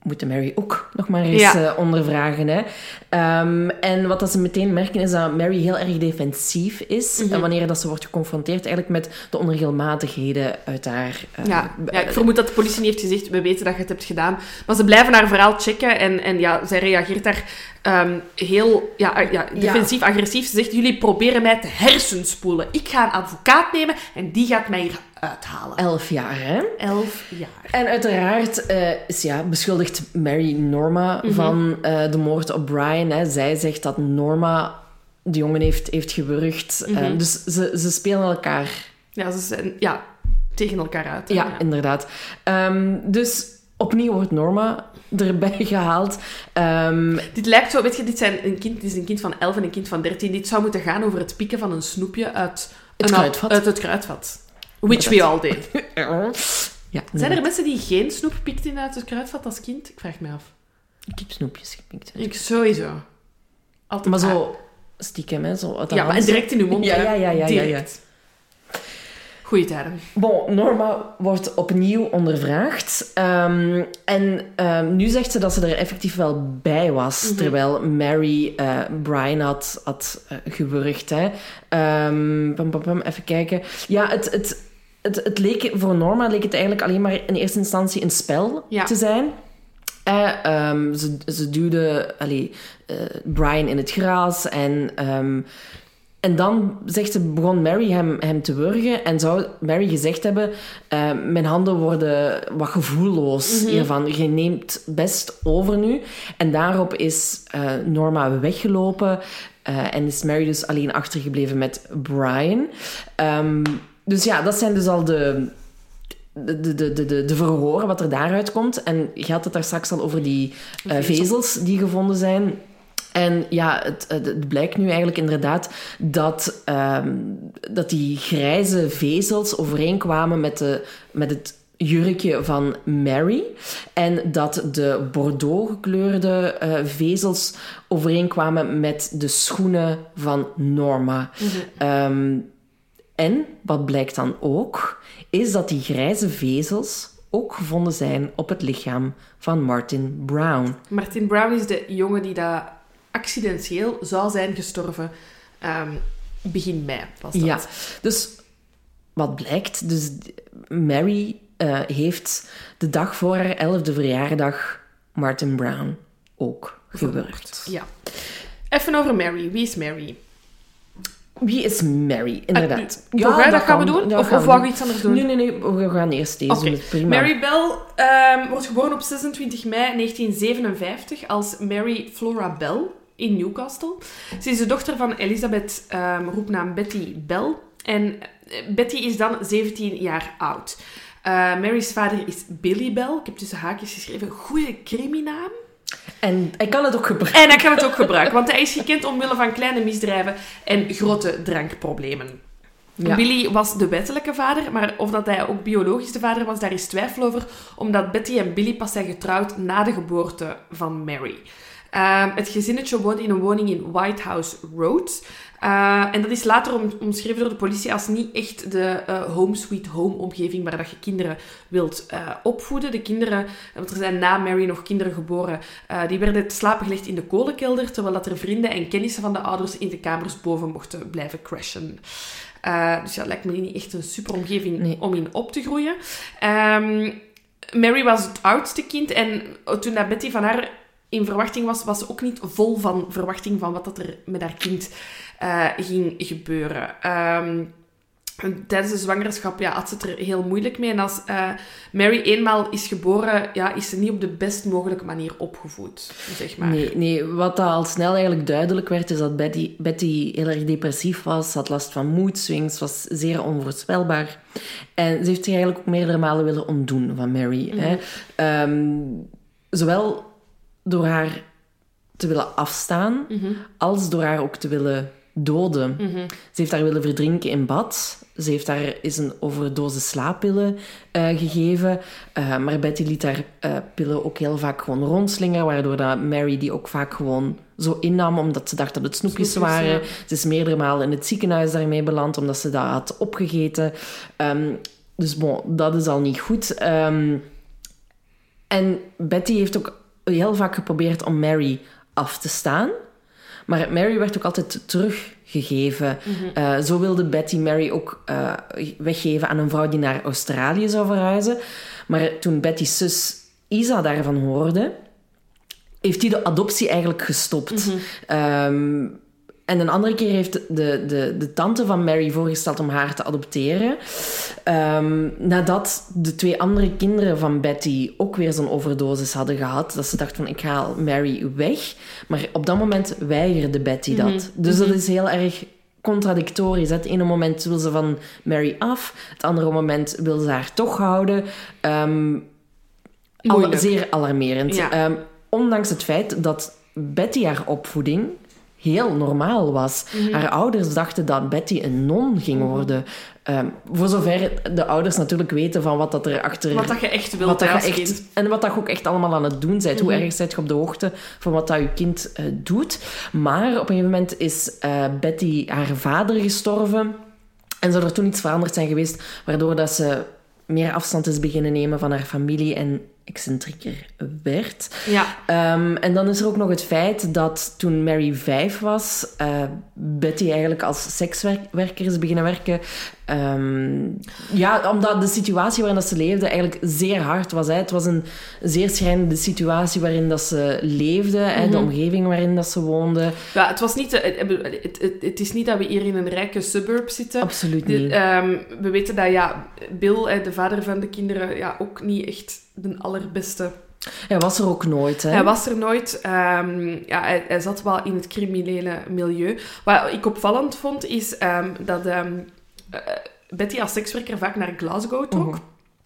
moeten Mary ook nog maar eens Ja. eh, ondervragen. Hè. Ehm, en wat dat ze meteen merken is dat Mary heel erg defensief is. Mhm. Wanneer dat ze wordt geconfronteerd eigenlijk met de onregelmatigheden uit haar... eh, Ja, ja, ik vermoed dat de politie niet heeft gezegd, we weten dat je het hebt gedaan. Maar ze blijven haar verhaal checken en, en ja, zij reageert daar ehm, heel ja, ah, ja, defensief, agressief. Ze zegt, jullie proberen mij te hersenspoelen. Ik ga een advocaat nemen en die gaat mij hier uithalen. Elf jaar, hè? Elf jaar. En uiteraard eh, is, ja, beschuldigt Mary Norma Mhm. van eh, de moord op Brian. Hè. Zij zegt dat Norma de jongen heeft, heeft gewurgd. Mhm. Eh, dus ze, ze spelen elkaar. Ja, ze zijn ja, tegen elkaar uit. Ja, inderdaad. Ehm, dus opnieuw wordt Norma erbij gehaald. Ehm, Dit lijkt zo, weet je, dit, zijn een kind, dit is een kind van 11 en een kind van 13. Dit zou moeten gaan over het pikken van een snoepje uit, Het een- kruidvat. uit het kruidvat. Which we all did. *laughs* ja, Zijn er mensen die geen snoep pikten uit het kruidvat als kind? Ik vraag me af. Ik heb snoepjes gepikt. Ik sowieso. Altijd Maar zo stiekem, hè. Zo Ja, maar direct in uw mond. Ja, ja, ja, ja, ja, Direct. Goeie. Bon, Norma wordt opnieuw ondervraagd. Ehm, en ehm, nu zegt ze dat ze er effectief wel bij was. Mhm. Terwijl Mary eh, Brian had, had eh, gewurgd. Hè. Ehm, pam, pam, pam, even kijken. Ja, het, het, het, het leek, voor Norma leek het eigenlijk alleen maar in eerste instantie een spel Ja. te zijn. Eh, ehm, ze, ze duwde allee, eh, Brian in het gras en... ehm, en dan zegt ze, begon Mary hem, hem te wurgen en zou Mary gezegd hebben, eh, mijn handen worden wat gevoelloos Mhm. hiervan. Je neemt best over nu. En daarop is eh, Norma weggelopen en is Mary dus alleen achtergebleven met Brian. Ehm, dus ja, dat zijn dus al de, de, de, de, de, de verhoren, wat er daaruit komt. En je had het daar straks al over die eh, Vezels. die gevonden zijn. En ja, het, het het blijkt nu eigenlijk inderdaad dat, ehm, dat die grijze vezels overeenkwamen met, de, met het jurkje van Mary. En dat de bordeaux gekleurde eh, vezels overeenkwamen met de schoenen van Norma. Ehm, en wat blijkt dan ook, is dat die grijze vezels ook gevonden zijn op het lichaam van Martin Brown. Martin Brown is de jongen die dat accidenteel zou zijn gestorven. Ehm, begin mei was dat. Ja, dus wat blijkt? Dus Mary eh, heeft de dag voor haar elfde verjaardag Martin Brown ook gewurgd. Ja. Even over Mary. Wie is Mary? Wie is Mary? Inderdaad. Hè? dat gaan we doen? Dat of gaan of we doen. iets anders doen? Nee, nee, nee. We gaan eerst deze doen. Prima. Mary Bell ehm, wordt geboren op 26 mei 1957 als Mary Flora Bell in Newcastle. Ze is de dochter van Elizabeth, ehm, roepnaam Betty Bell. En eh, Betty is dan 17 jaar oud. Eh, Mary's vader is Billy Bell. Ik heb tussen haakjes geschreven, goede criminaam. En hij kan het ook gebruiken. En hij kan het ook gebruiken, want hij is gekend omwille van kleine misdrijven en grote drankproblemen. Ja. Billy was de wettelijke vader, maar of dat hij ook biologisch de vader was, daar is twijfel over, omdat Betty en Billy pas zijn getrouwd na de geboorte van Mary. Ehm, het gezinnetje woont in een woning in White House Road. Uh, en dat is later om, omschreven door de politie als niet echt de uh, home sweet home omgeving waar dat je kinderen wilt uh, opvoeden. De kinderen, want er zijn na Mary nog kinderen geboren, die werden te slapen gelegd in de kolenkelder, terwijl dat er vrienden en kennissen van de ouders in de kamers boven mochten blijven crashen. dus ja, lijkt me niet echt een super omgeving nee. om in op te groeien. Um, Mary was het oudste kind en toen dat Betty van haar in verwachting was, was ze ook niet vol van verwachting van wat dat er met haar kind uh, ging gebeuren. Um, tijdens de zwangerschap ja, had ze het er heel moeilijk mee. En als uh, Mary eenmaal is geboren, ja, is ze niet op de best mogelijke manier opgevoed, zeg maar. Nee, nee, wat al snel eigenlijk duidelijk werd, is dat Betty, Betty heel erg depressief was, had last van mood swings, was zeer onvoorspelbaar. En ze heeft zich eigenlijk ook meerdere malen willen ontdoen van Mary. Mm hè. Um, zowel door haar te willen afstaan, mm -hmm. als door haar ook te willen doden. Mm -hmm. Ze heeft haar willen verdrinken in bad. Ze heeft haar eens een overdosis slaappillen uh, gegeven. Uh, maar Betty liet haar uh, pillen ook heel vaak gewoon rondslingeren, waardoor dat Mary die ook vaak gewoon zo innam, omdat ze dacht dat het snoepjes, snoepjes waren. Ja. Ze is meerdere malen in het ziekenhuis daarmee beland, omdat ze dat had opgegeten. Um, dus bon, dat is al niet goed. Um, en Betty heeft ook heel vaak geprobeerd om Mary af te staan. Maar Mary werd ook altijd teruggegeven. Mm -hmm. uh, zo wilde Betty Mary ook uh, weggeven aan een vrouw die naar Australië zou verhuizen. Maar toen Betty's zus Isa daarvan hoorde, heeft die de adoptie eigenlijk gestopt. Mm -hmm. um, en een andere keer heeft de, de, de tante van Mary voorgesteld om haar te adopteren. Um, nadat de twee andere kinderen van Betty ook weer zo'n overdosis hadden gehad. Dat ze dacht van, ik haal Mary weg. Maar op dat moment weigerde Betty dat. Mm -hmm. Dus dat is heel erg contradictorisch. Het ene moment wil ze van Mary af. Het andere moment wil ze haar toch houden. Um, al, zeer alarmerend. Ja. Um, ondanks het feit dat Betty haar opvoeding heel normaal was. Mm -hmm. Haar ouders dachten dat Betty een non ging worden. Um, voor zover de ouders natuurlijk weten van wat dat er achter... Wat dat je echt wilt wat dat je echt, En wat dat je ook echt allemaal aan het doen bent. Mm -hmm. Hoe erg zit je op de hoogte van wat dat je kind uh, doet. Maar op een gegeven moment is uh, Betty haar vader gestorven. En zou er toen iets veranderd zijn geweest, waardoor dat ze meer afstand is beginnen nemen van haar familie en excentrieker werd. Ja. Um, en dan is er ook nog het feit dat toen Mary vijf was, uh, Betty eigenlijk als sekswerker is beginnen werken. Um, ja, omdat de situatie waarin dat ze leefde eigenlijk zeer hard was. Hè. Het was een zeer schrijnende situatie waarin dat ze leefde, mm -hmm. hè, de mhm. omgeving waarin dat ze woonde. Ja, het, was niet, het, het, het, het, is niet dat we hier in een rijke suburb zitten. Absoluut niet. De, um, we weten dat ja, Bill, de vader van de kinderen, ja, ook niet echt de allerbeste hij was er ook nooit, hè? Hij was er nooit. Um, ja, hij, hij, zat wel in het criminele milieu. Wat ik opvallend vond, is um, dat um, uh, Betty als sekswerker vaak naar Glasgow trok.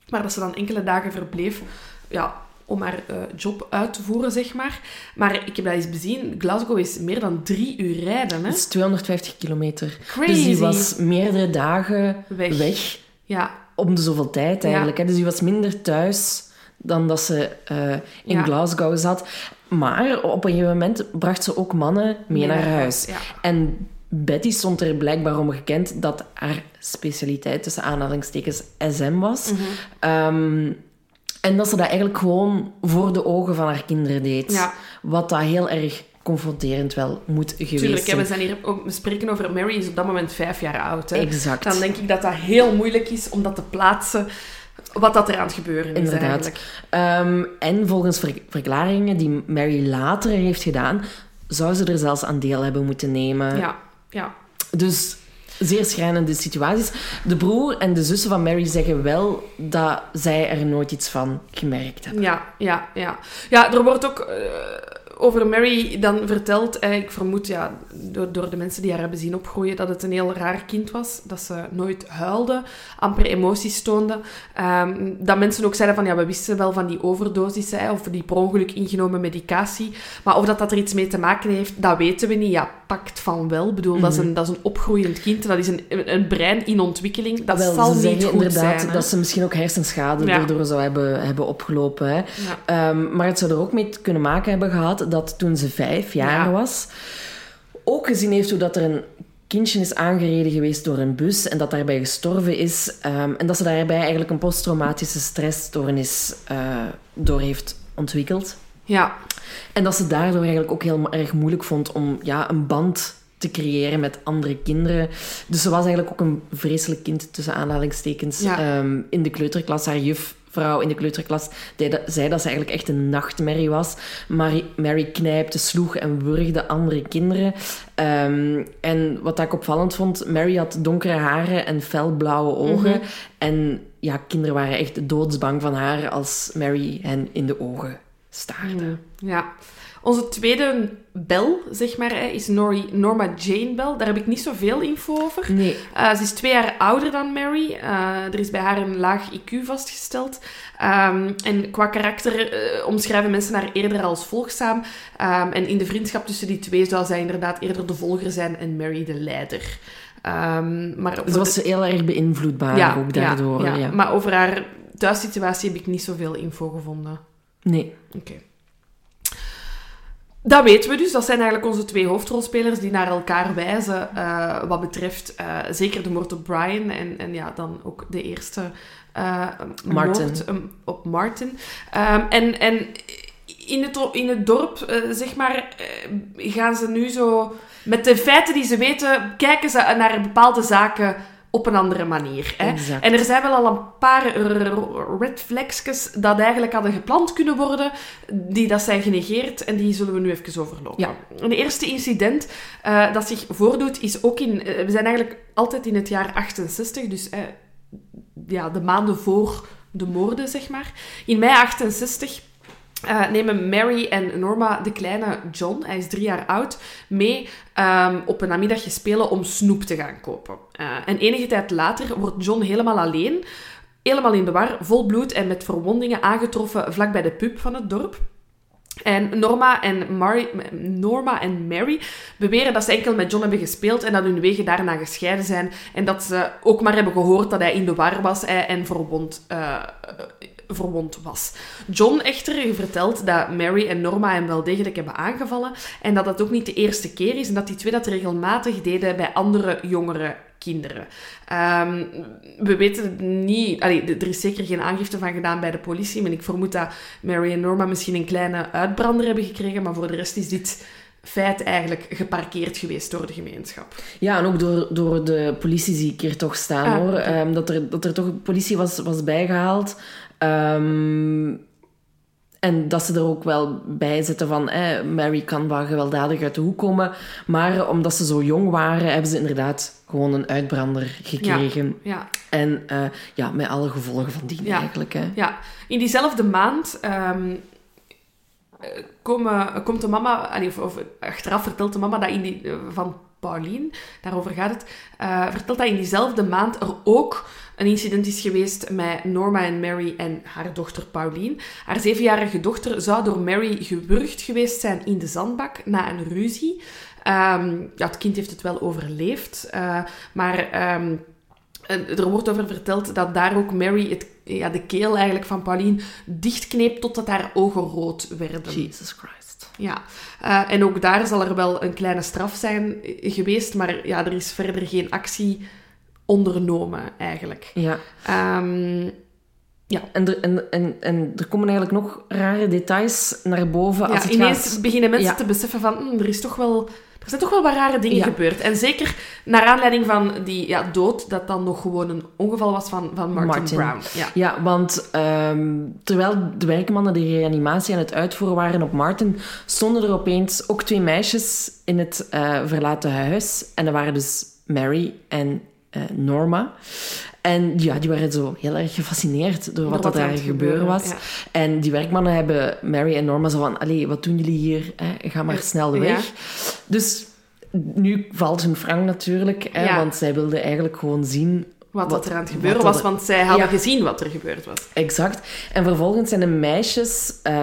Maar dat ze dan enkele dagen verbleef ja, om haar uh, job uit te voeren, zeg maar. Maar ik heb dat eens bezien. Glasgow is meer dan drie uur rijden, hè? Dat is 250 kilometer. Crazy. Dus die was meerdere dagen weg. weg. Ja. Om de zoveel tijd, eigenlijk. Ja. Hè? Dus die was minder thuis dan dat ze uh, in ja. Glasgow zat. Maar op een gegeven moment bracht ze ook mannen mee naar huis. Ja. En Betty stond er blijkbaar om gekend dat haar specialiteit tussen aanhalingstekens SM was. Mm -hmm. um, en dat ze dat eigenlijk gewoon voor de ogen van haar kinderen deed. Wat dat heel erg confronterend wel moet geweest Tuurlijk, zijn. we, zijn hier, we spreken over Mary is op dat moment vijf jaar oud. Hè? Exact. Dan denk ik dat dat heel moeilijk is om dat te plaatsen wat dat er aan het gebeuren is Inderdaad. Um, en volgens ver verklaringen die Mary later heeft gedaan, zou ze er zelfs aan deel hebben moeten nemen. Ja, ja. Dus zeer schrijnende situaties. De broer en de zussen van Mary zeggen wel dat zij er nooit iets van gemerkt hebben. Ja, ja, ja. Ja, er wordt ook... Uh, over Mary dan verteld, eh, ik vermoed ja, door, door de mensen die haar hebben zien opgroeien, dat het een heel raar kind was. Dat ze nooit huilde, amper emoties toonde. Um, dat mensen ook zeiden van, ja, we wisten wel van die overdosis, hè, of die per ongeluk ingenomen medicatie. Maar of dat, dat er iets mee te maken heeft, dat weten we niet. Ja, pakt van wel. Ik bedoel, mm -hmm. dat, is een, dat is een opgroeiend kind. Dat is een, een brein in ontwikkeling. Dat wel, zal niet goed inderdaad zijn. dat ze misschien ook hersenschade ja. daardoor zou hebben, hebben opgelopen. Hè. Ja. Um, maar het zou er ook mee kunnen maken hebben gehad dat toen ze vijf jaar Ja. was, ook gezien heeft hoe dat er een kindje is aangereden geweest door een bus en dat daarbij gestorven is. ehm, en dat ze daarbij eigenlijk een posttraumatische stressstoornis eh, door heeft ontwikkeld. Ja, En dat ze daardoor eigenlijk ook heel erg moeilijk vond om ja, een band te creëren met andere kinderen. Dus ze was eigenlijk ook een vreselijk kind, tussen aanhalingstekens, Ja. ehm, in de kleuterklas. Haar juffrouw in de kleuterklas zei dat ze eigenlijk echt een nachtmerrie was. Mary, Mary knijpte, sloeg en wurgde andere kinderen. Ehm, en wat ik opvallend vond, Mary had donkere haren en felblauwe ogen. Mhm. En ja, kinderen waren echt doodsbang van haar als Mary hen in de ogen staarde. ja. Onze tweede bel, zeg maar, is Nori, Norma Jane Bell. Daar heb ik niet zoveel info over. Nee, Uh, ze is twee jaar ouder dan Mary. Uh, er is bij haar een laag IQ vastgesteld. Um, en qua karakter uh, omschrijven mensen haar eerder als volgzaam. Um, en in de vriendschap tussen die twee zou zij inderdaad eerder de volger zijn en Mary de leider. Um, maar Ze was heel erg beïnvloedbaar ook daardoor. Ja, Ja, ja. Maar over haar thuissituatie heb ik niet zoveel info gevonden. Nee. Oké. Dat weten we dus. Dat zijn eigenlijk onze twee hoofdrolspelers die naar elkaar wijzen uh, wat betreft uh, zeker de moord op Brian en, en ja, dan ook de eerste uh, Martin. moord um, op Martin. Um, en en in, het, in het dorp, zeg maar, gaan ze nu zo... Met de feiten die ze weten, kijken ze naar bepaalde zaken op een andere manier. Hè? En er zijn wel al een paar red flagsjes dat eigenlijk hadden gepland kunnen worden, die dat zijn genegeerd en die zullen we nu even overlopen. Ja. Een eerste incident uh, dat zich voordoet is ook in... Uh, we zijn eigenlijk altijd in het jaar 68, dus uh, ja, de maanden voor de moorden, zeg maar. In mei 68 uh, nemen Mary en Norma de kleine John, hij is drie jaar oud, mee um, op een namiddagje spelen om snoep te gaan kopen. Uh, en enige tijd later wordt John helemaal alleen, helemaal in de war, vol bloed en met verwondingen aangetroffen vlak bij de pub van het dorp. En Norma en, Mary, Norma en Mary beweren dat ze enkel met John hebben gespeeld en dat hun wegen daarna gescheiden zijn. En dat ze ook maar hebben gehoord dat hij in de war was en verwond, uh, verwond was. John echter vertelt dat Mary en Norma hem wel degelijk hebben aangevallen en dat dat ook niet de eerste keer is en dat die twee dat regelmatig deden bij andere jongere kinderen. Um, we weten het niet... Allee, er is zeker geen aangifte van gedaan bij de politie, maar ik vermoed dat Mary en Norma misschien een kleine uitbrander hebben gekregen, maar voor de rest is dit feit eigenlijk geparkeerd geweest door de gemeenschap. Ja, en ook door, door de politie zie ik hier toch staan, Ah, hoor. Um, dat, er, dat er toch politie was, was bijgehaald. Um, en dat ze er ook wel bij zitten van... Eh, Mary kan wel gewelddadig uit de hoek komen. Maar omdat ze zo jong waren, hebben ze inderdaad gewoon een uitbrander gekregen. Ja, ja. En uh, ja, met alle gevolgen van die Ja. eigenlijk. Hè. Ja, in diezelfde maand um, komen, komt de mama, of, of, achteraf vertelt de mama dat in die, van Pauline, daarover gaat het, uh, vertelt dat in diezelfde maand er ook een incident is geweest met Norma en Mary en haar dochter Pauline. Haar zevenjarige dochter zou door Mary gewurgd geweest zijn in de zandbak na een ruzie. Um, ja, het kind heeft het wel overleefd, uh, maar... Um, er wordt over verteld dat daar ook Mary het, ja, de keel eigenlijk van Pauline dichtkneep totdat haar ogen rood werden. Jesus Christ. Ja, uh, en ook daar zal er wel een kleine straf zijn geweest, maar ja, er is verder geen actie ondernomen eigenlijk. Ja. Um, ja. En, er, en, en, en er komen eigenlijk nog rare details naar boven. Als ja, het ineens gaat... beginnen mensen ja. te beseffen van, hm, er is toch wel... Er zijn toch wel wat rare dingen Ja. gebeurd. En zeker naar aanleiding van die ja, dood, dat dan nog gewoon een ongeval was van, van Martin, Martin. Brown. Ja. Ja, want um, terwijl de werkmannen de reanimatie aan het uitvoeren waren op Martin, stonden er opeens ook twee meisjes in het uh, verlaten huis. En dat waren dus Mary en uh, Norma. En ja, die waren zo heel erg gefascineerd door wat, wat er daar aan gebeuren was. ja. En die werkmannen hebben Mary en Norma zo van... Allee, wat doen jullie hier? Hè? Ga maar Ja. snel weg. Dus nu valt hun frank natuurlijk. Hè? Want zij wilden eigenlijk gewoon zien... Wat, er aan het gebeuren was, er- want zij hadden Ja. gezien wat er gebeurd was. Exact. En vervolgens zijn de meisjes, eh,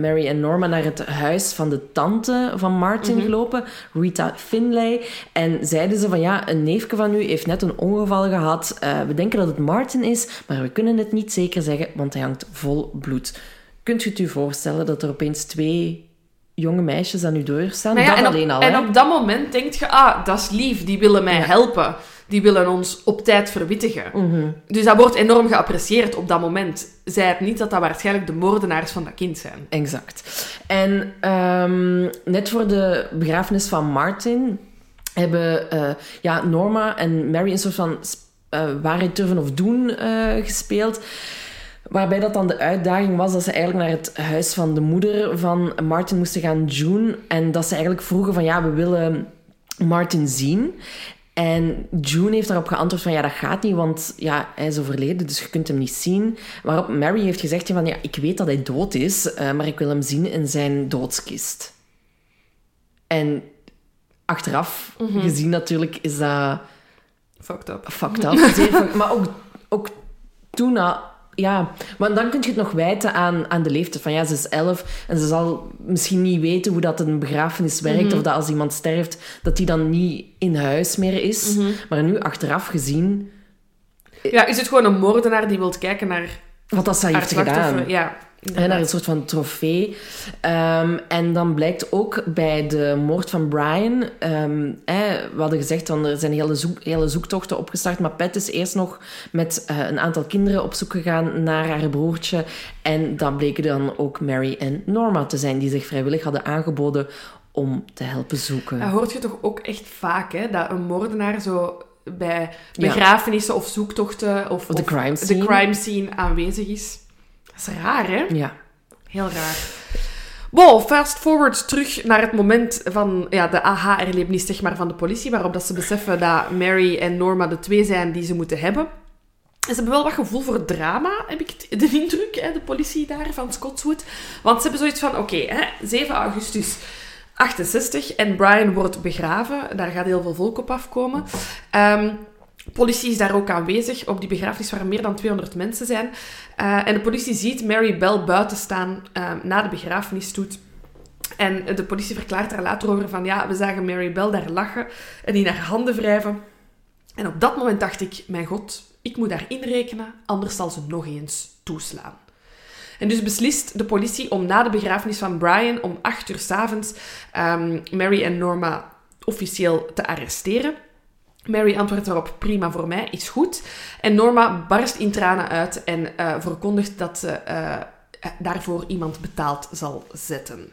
Mary en Norma, naar het huis van de tante van Martin Mhm. gelopen, Rita Finlay. En zeiden ze van ja, een neefje van u heeft net een ongeval gehad. Eh, we denken dat het Martin is, maar we kunnen het niet zeker zeggen, want hij hangt vol bloed. Kunt u het u voorstellen dat er opeens twee jonge meisjes dat nu doorstaan. Nou ja, dat en, op, alleen al. en hè. op dat moment denk je, ah, dat is lief, die willen mij Ja. helpen. Die willen ons op tijd verwittigen. Mhm. Dus dat wordt enorm geapprecieerd op dat moment. Zij het niet dat dat waarschijnlijk de moordenaars van dat kind zijn. Exact. En ehm, net voor de begrafenis van Martin hebben eh, ja, Norma en Mary een soort van eh waarheid durven of doen eh, gespeeld. Waarbij dat dan de uitdaging was dat ze eigenlijk naar het huis van de moeder van Martin moesten gaan, June. En dat ze eigenlijk vroegen van ja, we willen Martin zien. En June heeft daarop geantwoord van ja, dat gaat niet, want ja, hij is overleden, dus je kunt hem niet zien. Waarop Mary heeft gezegd van ja, ik weet dat hij dood is, eh, maar ik wil hem zien in zijn doodskist. En achteraf gezien natuurlijk is dat Fucked up. fucked up. *laughs* Maar ook, ook toen. Ja, want dan kun je het nog wijten aan, aan de leeftijd. Van ja, ze is elf en ze zal misschien niet weten hoe dat een begrafenis werkt. Of dat als iemand sterft, dat die dan niet in huis meer is. Maar nu, achteraf gezien, Ja, is het gewoon een moordenaar die wilt kijken naar wat dat ze haar heeft gedaan. Ja. Naar een soort van trofee. Ehm, en dan blijkt ook bij de moord van Brian... ehm, we hadden gezegd, van, er zijn hele, zoek, hele zoektochten opgestart, maar Pat is eerst nog met eh, een aantal kinderen op zoek gegaan naar haar broertje. En dat bleken dan ook Mary en Norma te zijn, die zich vrijwillig hadden aangeboden om te helpen zoeken. Dat hoort je toch ook echt vaak, hè? Dat een moordenaar zo bij Ja. begrafenissen of zoektochten of, Of de crime scene aanwezig is. Dat is raar, hè? Ja. Heel raar. Wow, fast forward terug naar het moment van ja, de aha-erlevenis zeg maar, van de politie, waarop dat ze beseffen dat Mary en Norma de twee zijn die ze moeten hebben. En ze hebben wel wat gevoel voor drama, heb ik de indruk, hè, de politie daar van Scotswood. Want ze hebben zoiets van, oké, hè, 7 augustus 68 en Brian wordt begraven. Daar gaat heel veel volk op afkomen. Ehm, politie is daar ook aanwezig op die begrafenis waar meer dan 200 mensen zijn. Eh, en de politie ziet Mary Bell buiten staan eh, na de begrafenisstoet. En de politie verklaart daar later over van ja, we zagen Mary Bell daar lachen en in haar handen wrijven. En op dat moment dacht ik, mijn god, ik moet daar inrekenen, anders zal ze nog eens toeslaan. En dus beslist de politie om na de begrafenis van Brian om 8 uur s'avonds avonds Mary en Norma officieel te arresteren. Mary antwoordt daarop, prima voor mij, is goed. En Norma barst in tranen uit en eh, verkondigt dat ze eh, daarvoor iemand betaald zal zetten.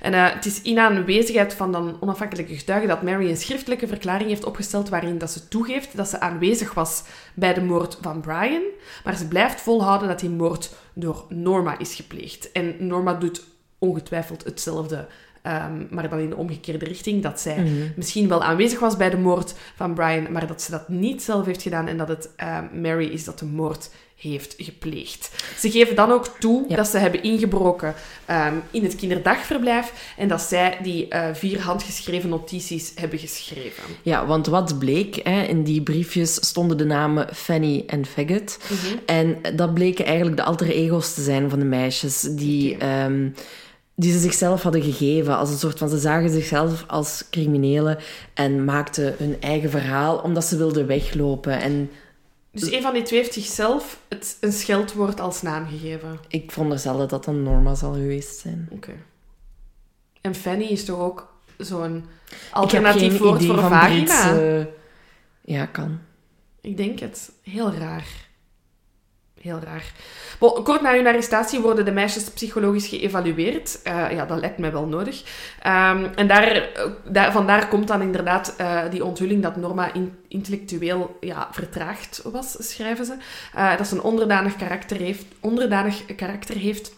En eh, het is in aanwezigheid van dan onafhankelijke getuigen dat Mary een schriftelijke verklaring heeft opgesteld waarin dat ze toegeeft dat ze aanwezig was bij de moord van Brian, maar ze blijft volhouden dat die moord door Norma is gepleegd. En Norma doet ongetwijfeld hetzelfde Ehm, maar dan in de omgekeerde richting. Dat zij misschien wel aanwezig was bij de moord van Brian, maar dat ze dat niet zelf heeft gedaan en dat het ehm, Mary is dat de moord heeft gepleegd. Ze geven dan ook toe Ja. dat ze hebben ingebroken ehm, in het kinderdagverblijf en dat zij die eh, vier handgeschreven notities hebben geschreven. Ja, want wat bleek, hè, in die briefjes stonden de namen Fanny en Faggot. En dat bleken eigenlijk de alter ego's te zijn van de meisjes, die, die ze zichzelf hadden gegeven. Als een soort van, ze zagen zichzelf als criminelen en maakten hun eigen verhaal, omdat ze wilden weglopen. En Dus een van die twee heeft zichzelf het, een scheldwoord als naam gegeven. ik veronderstel dat dat dan Norma zal geweest zijn. Oké. En Fanny is toch ook zo'n alternatief woord voor een. Ja, kan. Ik denk het. Heel raar. Heel raar. Kort na hun arrestatie worden de meisjes psychologisch geëvalueerd. Eh, ja, dat lijkt mij wel nodig. Ehm, en daar, eh, daar, vandaar komt dan inderdaad eh, die onthulling dat Norma in- intellectueel ja, vertraagd was, schrijven ze. Dat ze een onderdanig karakter heeft, onderdanig karakter heeft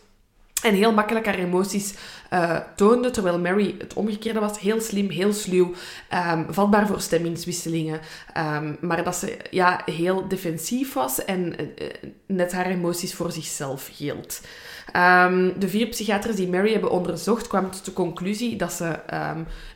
en heel makkelijk haar emoties eh, toonde, terwijl Mary het omgekeerde was. Heel slim, heel sluw, ehm, vatbaar voor stemmingswisselingen. ehm, maar dat ze ja, heel defensief was en eh, eh, net haar emoties voor zichzelf hield. Ehm, de vier psychiaters die Mary hebben onderzocht kwamen tot de conclusie dat ze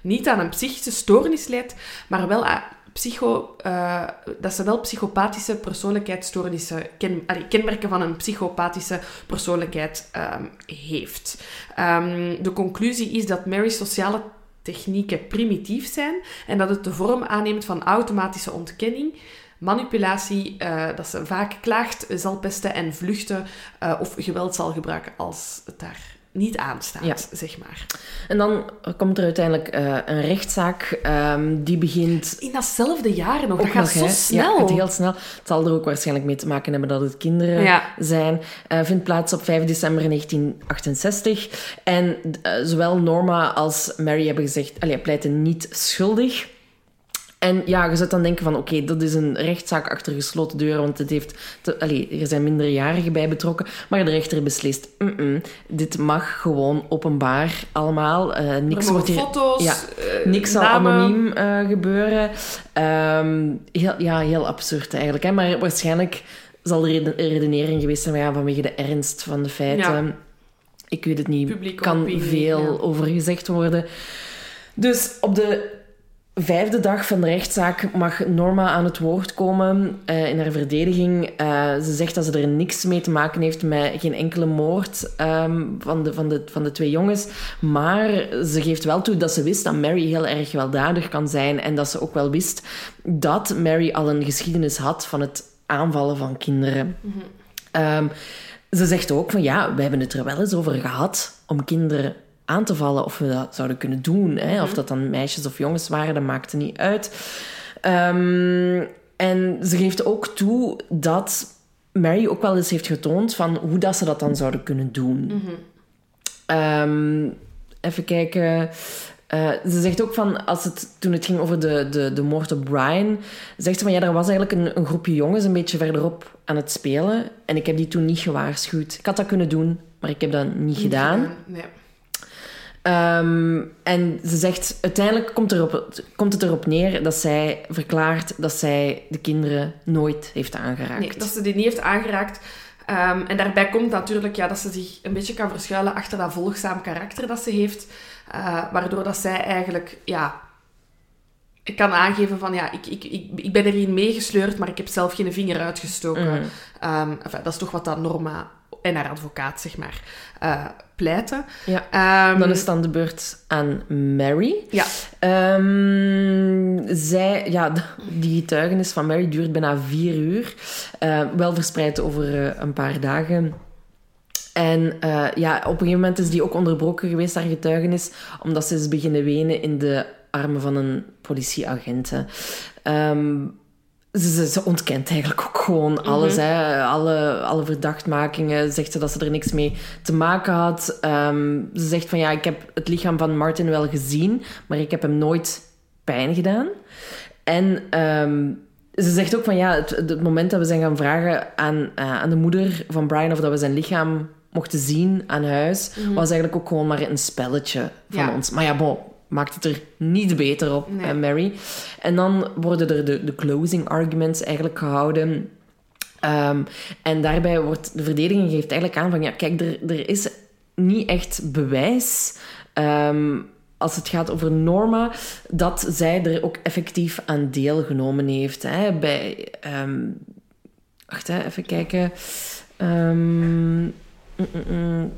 niet aan een psychische stoornis leidt, maar wel psycho, eh, dat ze wel psychopathische persoonlijkheidsstoornissen, ken, kenmerken van een psychopathische persoonlijkheid ehm, heeft. Ehm, de conclusie is dat Mary's sociale technieken primitief zijn en dat het de vorm aanneemt van automatische ontkenning, manipulatie, eh, dat ze vaak klaagt, zal pesten en vluchten eh, of geweld zal gebruiken als het daar niet aanstaat, Ja. zeg maar. En dan komt er uiteindelijk eh, een rechtszaak. ehm, die begint In datzelfde jaar nog, dat gaat nog, zo hè. snel. Ja, het gaat heel snel. Het zal er ook waarschijnlijk mee te maken hebben dat het kinderen Ja. zijn. Eh, vindt plaats op 5 december 1968. En eh, zowel Norma als Mary hebben gezegd... Allee, pleiten niet schuldig. En ja, je zou dan denken van... Oké, dat is een rechtszaak achter gesloten deuren. Want het heeft te, allee, er zijn minderjarigen bij betrokken. Maar de rechter beslist... "Mm-mm, dit mag gewoon openbaar allemaal. Er niks wordt hier... foto's, ja, eh, Niks zal anoniem eh, gebeuren. Ehm, heel, ja, heel absurd eigenlijk. Hè? Maar waarschijnlijk zal er reden- redenering geweest zijn ja, vanwege de ernst van de feiten. Ik weet het niet. Publieke kan opinie, veel over gezegd worden. Dus op de vijfde dag van de rechtszaak mag Norma aan het woord komen eh, in haar verdediging. Eh, ze zegt dat ze er niks mee te maken heeft met geen enkele moord ehm, van, de, van, de, van de twee jongens. Maar ze geeft wel toe dat ze wist dat Mary heel erg weldadig kan zijn. En dat ze ook wel wist dat Mary al een geschiedenis had van het aanvallen van kinderen. Ehm, ze zegt ook van ja, we hebben het er wel eens over gehad om kinderen aan te vallen of we dat zouden kunnen doen. Hè? Of dat dan meisjes of jongens waren, dat maakte niet uit. Ehm, en ze geeft ook toe dat Mary ook wel eens heeft getoond van hoe dat ze dat dan zouden kunnen doen. Ehm, even kijken. Eh, ze zegt ook van, als het, toen het ging over de, de, de moord op Brian, zegt ze van ja, er was eigenlijk een, een groepje jongens een beetje verderop aan het spelen. En ik heb die toen niet gewaarschuwd. Ik had dat kunnen doen, maar ik heb dat niet gedaan. Nee. Ehm, en ze zegt, uiteindelijk komt, erop, komt het erop neer dat zij verklaart dat zij de kinderen nooit heeft aangeraakt. Nee, dat ze die niet heeft aangeraakt. Ehm, en daarbij komt natuurlijk ja, dat ze zich een beetje kan verschuilen achter dat volgzaam karakter dat ze heeft. eh, waardoor dat zij eigenlijk, ja... Ik kan aangeven van, ja, ik, ik, ik, ik ben erin meegesleurd, maar ik heb zelf geen vinger uitgestoken. Ehm, enfin, dat is toch wat dat Norma en haar advocaat, zeg maar, eh, pleiten. Ja. Ehm, Dan is het dan de beurt aan Mary. Ja, Ehm, zij, ja, *laughs* die getuigenis van Mary duurt bijna vier uur. Eh, wel verspreid over eh, een paar dagen. En ja, op een gegeven moment is die ook onderbroken geweest, haar getuigenis, omdat ze is beginnen wenen in de armen van een politieagent. Ze, ze, ontkent eigenlijk ook gewoon alles. Hè. Alle, alle verdachtmakingen. Zegt ze dat ze er niks mee te maken had. Ehm, ze zegt van ja, ik heb het lichaam van Martin wel gezien, maar ik heb hem nooit pijn gedaan. En ehm, ze zegt ook van ja, het, het moment dat we zijn gaan vragen aan, eh, aan de moeder van Brian of dat we zijn lichaam mochten zien aan huis, was eigenlijk ook gewoon maar een spelletje van Ja. ons. Maar ja, bon, maakt het er niet beter op, Nee. Mary. En dan worden er de, de closing arguments eigenlijk gehouden. Ehm, en daarbij wordt de verdediging geeft eigenlijk aan van ja, kijk, er, er is niet echt bewijs. ehm, als het gaat over Norma, dat zij er ook effectief aan deelgenomen heeft. Hè, bij, ehm, wacht, hè, even kijken. Mm, mm.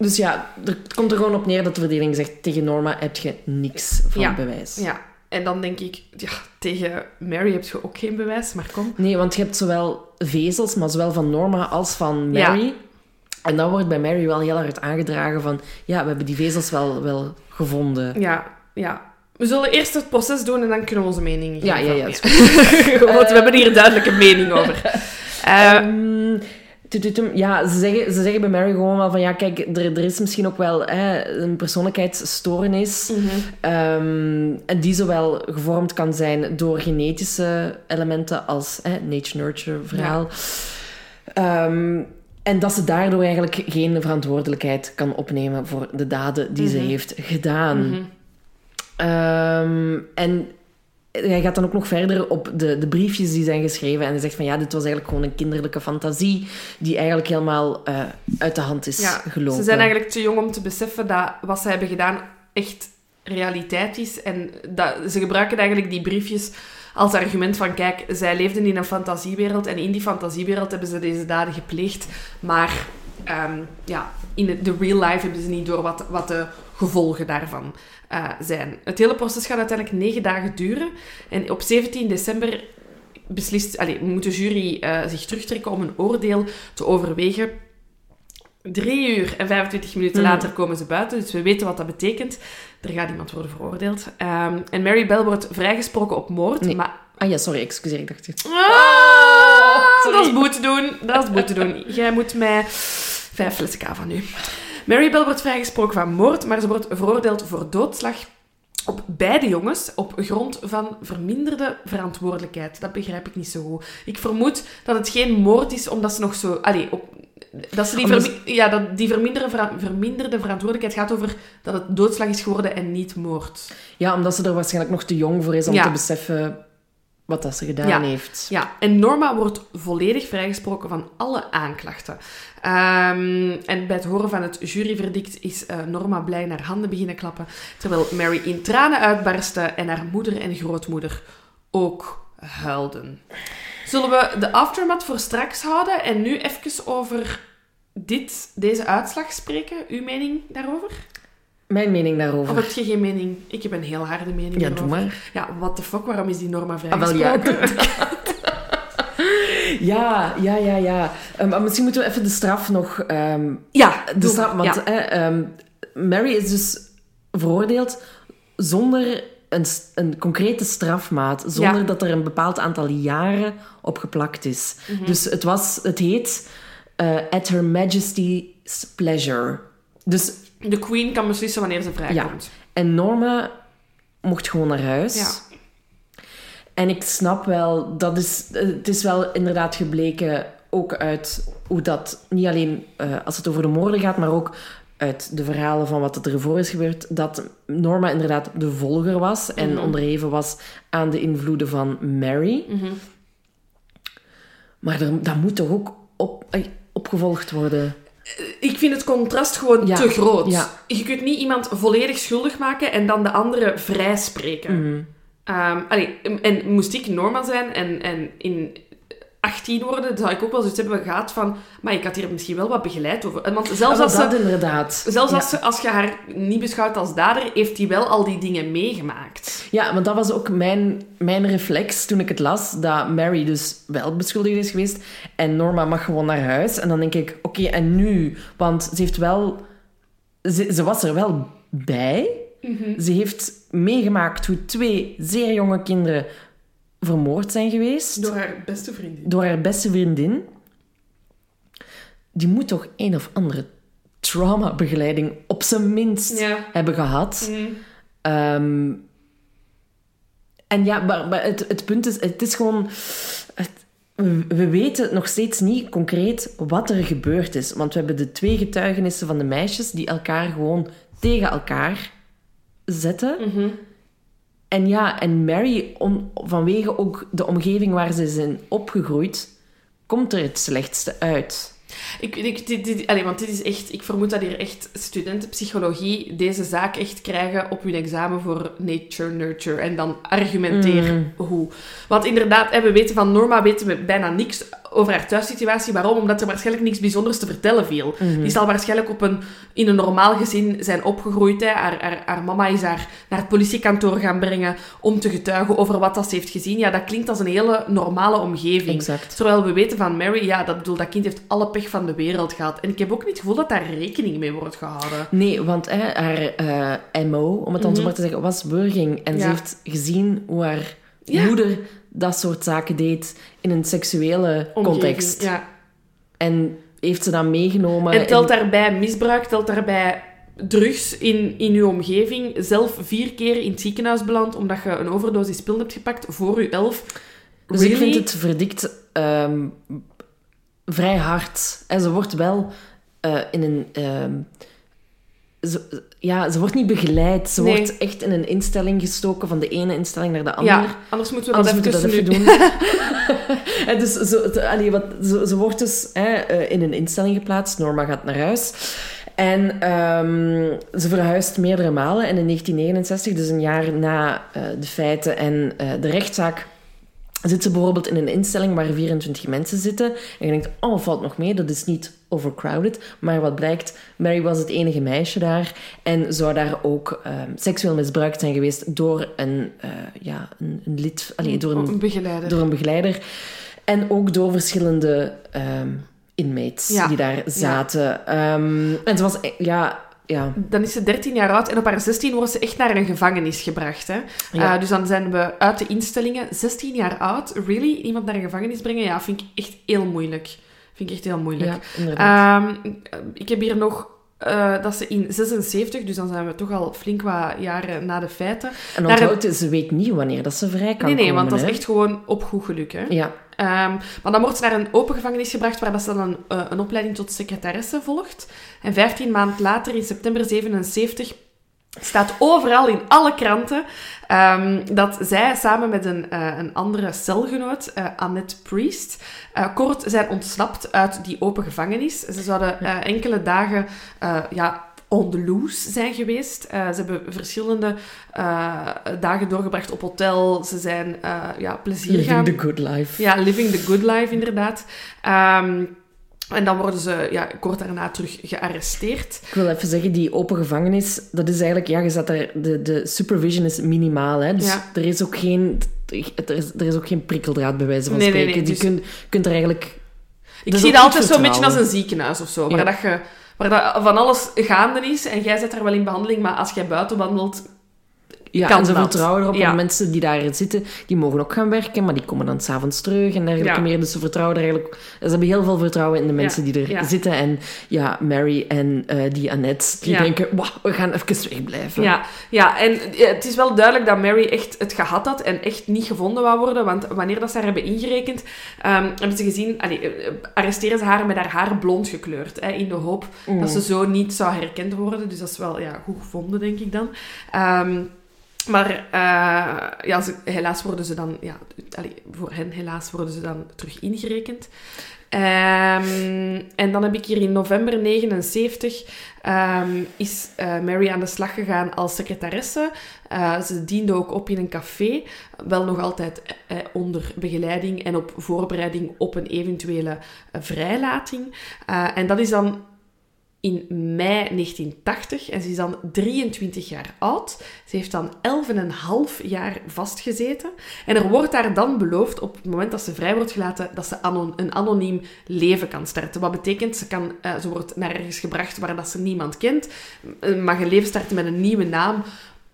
Dus ja, er, het komt er gewoon op neer dat de verdediging zegt... tegen Norma heb je niks van Ja. bewijs. ja. En dan denk ik, ja, tegen Mary heb je ook geen bewijs, maar kom. Nee, want je hebt zowel vezels, maar zowel van Norma als van Mary. En dan wordt bij Mary wel heel hard aangedragen van... Ja, we hebben die vezels wel, wel gevonden. Ja, ja. We zullen eerst het proces doen en dan kunnen we onze mening geven. Ja, ja, ja, *laughs* Want we hebben hier een duidelijke mening over. Tututum, *laughs* ja, ze zeggen, ze zeggen bij Mary gewoon wel van... Ja, kijk, er, er is misschien ook wel hè, een persoonlijkheidsstoornis. mhm. ehm, en die zowel gevormd kan zijn door genetische elementen als hè, nature-nurture verhaal. Ehm, en dat ze daardoor eigenlijk geen verantwoordelijkheid kan opnemen voor de daden die ze Mhm. heeft gedaan. Mhm. Ehm, en hij gaat dan ook nog verder op de, de briefjes die zijn geschreven. En hij zegt van ja, dit was eigenlijk gewoon een kinderlijke fantasie die eigenlijk helemaal eh, uit de hand is Ja, gelopen. Ze zijn eigenlijk te jong om te beseffen dat wat ze hebben gedaan echt realiteit is. En dat, ze gebruiken eigenlijk die briefjes als argument van, kijk, zij leefden in een fantasiewereld en in die fantasiewereld hebben ze deze daden gepleegd. Maar ehm, ja, in de, de real life hebben ze niet door wat, wat de gevolgen daarvan eh, zijn. Het hele proces gaat uiteindelijk negen dagen duren. En op 17 december beslist, allez, moet de jury eh, zich terugtrekken om een oordeel te overwegen. Drie uur en 25 minuten Mm. later komen ze buiten, dus we weten wat dat betekent. Er gaat iemand worden veroordeeld. Ehm, en Mary Bell wordt vrijgesproken op moord, Nee. maar... Ah ja, sorry, excuseer, ik dacht... Ah, sorry. dat is boete doen, dat is boete doen. Jij moet mij vijf flessen van u. Mary Bell wordt vrijgesproken van moord, maar ze wordt veroordeeld voor doodslag op beide jongens op grond van verminderde verantwoordelijkheid. Dat begrijp ik niet zo goed. Ik vermoed dat het geen moord is, omdat ze nog zo... Allee, op, dat ze die, vermi- ja, dat die verminderde, verminderde verantwoordelijkheid gaat over dat het doodslag is geworden en niet moord. Ja, omdat ze er waarschijnlijk nog te jong voor is om Ja. te beseffen wat dat ze gedaan Ja. heeft. Ja, en Norma wordt volledig vrijgesproken van alle aanklachten. Ehm, en bij het horen van het juryverdict is eh, Norma blij naar handen beginnen klappen, terwijl Mary in tranen uitbarstte en haar moeder en grootmoeder ook huilden. Zullen we de aftermath voor straks houden en nu even over dit, deze uitslag spreken? Uw mening daarover? Mijn mening Of daarover. heb je geen mening? Ik heb een heel harde mening Ja, daarover. doe maar. Ja, what the fuck, waarom is die Norma Ah, vrijgesproken? ja. *laughs* *laughs* Ja, ja, ja, ja. Ehm, maar misschien moeten we even de straf nog... ehm, ja, de doe straf, want Ja. ehm, Mary is dus veroordeeld zonder een, een concrete strafmaat. Zonder Ja. dat er een bepaald aantal jaren op geplakt is. Mhm. Dus het, was, het heet eh, At Her Majesty's Pleasure. Dus, De queen kan beslissen wanneer ze vrijkomt. en Norma mocht gewoon naar huis. Ja. En ik snap wel, dat is, het is wel inderdaad gebleken, ook uit hoe dat, niet alleen eh, als het over de moorden gaat, maar ook uit de verhalen van wat er ervoor is gebeurd, dat Norma inderdaad de volger was en Mhm. onderheven was aan de invloeden van Mary. Mhm. Maar er, dat moet toch ook op, eh, opgevolgd worden? Ik vind het contrast gewoon Ja. te groot. Ja. Je kunt niet iemand volledig schuldig maken en dan de andere vrijspreken. Mhm. Ehm, allee, en moest ik Norma zijn en, en in 18 worden, zou ik ook wel zoiets hebben gehad van... Maar ik had hier misschien wel wat begeleid over. Want zelfs Ah, als, ze, inderdaad. zelfs Ja. als, ze, als je haar niet beschouwt als dader, heeft hij wel al die dingen meegemaakt. Ja, want dat was ook mijn, mijn reflex toen ik het las, dat Mary dus wel beschuldigd is geweest en Norma mag gewoon naar huis. En dan denk ik, oké, en nu? Want ze heeft wel... Ze, ze was er wel bij. Ze heeft meegemaakt hoe twee zeer jonge kinderen vermoord zijn geweest Door haar beste vriendin. door haar beste vriendin. Die moet toch een of andere traumabegeleiding op zijn minst Ja. hebben gehad. Mhm. Ehm, en ja, maar, maar het, het punt is, het is gewoon... Het, we, we weten nog steeds niet concreet wat er gebeurd is. Want we hebben de twee getuigenissen van de meisjes die elkaar gewoon tegen elkaar zetten. Mhm. En ja, en Mary, om, vanwege ook de omgeving waar ze is in opgegroeid, komt er het slechtste uit. Ik, ik, dit, dit, allee, want dit is echt... Ik vermoed dat hier echt studenten psychologie deze zaak echt krijgen op hun examen voor nature, nurture. En dan argumenteer Mm. hoe. Want inderdaad, we weten van Norma weten we bijna niks over haar thuissituatie. Waarom? Omdat er waarschijnlijk niks bijzonders te vertellen viel. Mhm. Die zal waarschijnlijk op een, in een normaal gezin zijn opgegroeid. Hè. Haar, haar, haar mama is haar naar het politiekantoor gaan brengen om te getuigen over wat dat ze heeft gezien. Ja, dat klinkt als een hele normale omgeving. Exact. Terwijl we weten van Mary, ja, dat, bedoel, dat kind heeft alle pech van de wereld gehad. En ik heb ook niet het gevoel dat daar rekening mee wordt gehouden. Nee, want hè, haar eh, MO, om het dan zo Mhm. maar te zeggen, was burging. En ze heeft gezien hoe haar Ja. moeder dat soort zaken deed in een seksuele Omgeving, context. Ja. En heeft ze dat meegenomen. En telt in- daarbij misbruik, telt daarbij drugs in, in uw omgeving. Zelf vier keer in het ziekenhuis beland omdat je een overdosis pil hebt gepakt voor uw elf. Dus ik vind het verdikt ehm, vrij hard. En ze wordt wel eh, in een... ehm, ze, ja, ze wordt niet begeleid. Ze Nee. wordt echt in een instelling gestoken, van de ene instelling naar de andere. Ja, anders moeten we Anders dat moeten we even, dat nu- even doen. *laughs* *laughs* en dus zo, allee, wat, ze, ze wordt dus hè, eh, in een instelling geplaatst. Norma gaat naar huis. En ehm, ze verhuist meerdere malen. En in 1969, dus een jaar na eh, de feiten en eh, de rechtszaak, zit ze bijvoorbeeld in een instelling waar 24 mensen zitten. En je denkt, oh, valt nog mee, dat is niet overcrowded. Maar wat blijkt, Mary was het enige meisje daar. En zou daar ook ehm, seksueel misbruikt zijn geweest door een, eh, ja, een, een lid... Allee, door een Een begeleider. door een begeleider. En ook door verschillende ehm, inmates Ja. die daar zaten. Ehm, en ze was... Ja, ja. Dan is ze 13 jaar oud en op haar 16 wordt ze echt naar een gevangenis gebracht. Hè? Ja. Eh, dus dan zijn we uit de instellingen. 16 jaar oud, really? Iemand naar een gevangenis brengen? Ja, vind ik echt heel moeilijk. Vind ik echt heel moeilijk. ja. Ehm, ik heb hier nog eh, dat ze in 76, dus dan zijn we toch al flink wat jaren na de feiten. en een- onthoud, ze weet niet wanneer dat ze vrij kan Nee, nee, komen. want dat is echt gewoon op goed geluk. Hè? Ja, Ehm, maar dan wordt ze naar een open gevangenis gebracht waar dat ze dan een, eh, een opleiding tot secretaresse volgt. En 15 maand later, in september 77, staat overal in alle kranten ehm, dat zij samen met een, eh, een andere celgenoot, eh, Annette Priest, eh, kort zijn ontsnapt uit die open gevangenis. Ze zouden enkele dagen ja, on the loose zijn geweest. Ze hebben verschillende dagen doorgebracht op hotel. Ze zijn ja, plezier gaan living the good life. ja, living the good life, inderdaad. Ehm, en dan worden ze ja, kort daarna terug gearresteerd. Ik wil even zeggen, die open gevangenis, dat is eigenlijk, ja, je zat daar, de, de supervision is minimaal, hè. Dus Ja. er is ook geen, er is, er is ook geen prikkeldraad bij wijze van Nee, spreken. nee, dus- kunt, kunt er eigenlijk... Ik zie dat altijd zo'n beetje als een ziekenhuis of zo, waar, dat je, waar dat van alles gaande is en jij zit daar wel in behandeling, maar als jij buiten wandelt... Ja, Kan en ze dat. vertrouwen erop, Ja. want mensen die daar zitten, die mogen ook gaan werken, maar die komen dan s'avonds terug en dergelijke Ja. meer. Dus ze vertrouwen er eigenlijk... Ze hebben heel veel vertrouwen in de mensen die er zitten. En ja, Mary en eh, die Annette, die denken, "Wauw, we gaan even wegblijven. Ja, ja, en het is wel duidelijk dat Mary echt het gehad had en echt niet gevonden wou worden, want wanneer dat ze haar hebben ingerekend, ehm, hebben ze gezien, allee, eh, arresteren ze haar met haar haar blond gekleurd, hè, in de hoop Mm. dat ze zo niet zou herkend worden. Dus dat is wel ja, goed gevonden, denk ik dan. Ehm, maar eh, ja, helaas worden ze dan, ja, voor hen helaas worden ze dan terug ingerekend. Ehm, en dan heb ik hier in november 79 ehm, is eh, Mary aan de slag gegaan als secretaresse. Eh, ze diende ook op in een café, wel nog altijd onder begeleiding en op voorbereiding op een eventuele vrijlating. En dat is dan in mei 1980 en ze is dan 23 jaar oud. Ze heeft dan 11,5 jaar vastgezeten. En er wordt haar dan beloofd, op het moment dat ze vrij wordt gelaten, dat ze anon- een anoniem leven kan starten. Wat betekent, ze, kan, eh, ze wordt naar ergens gebracht waar dat ze niemand kent, eh, mag een leven starten met een nieuwe naam,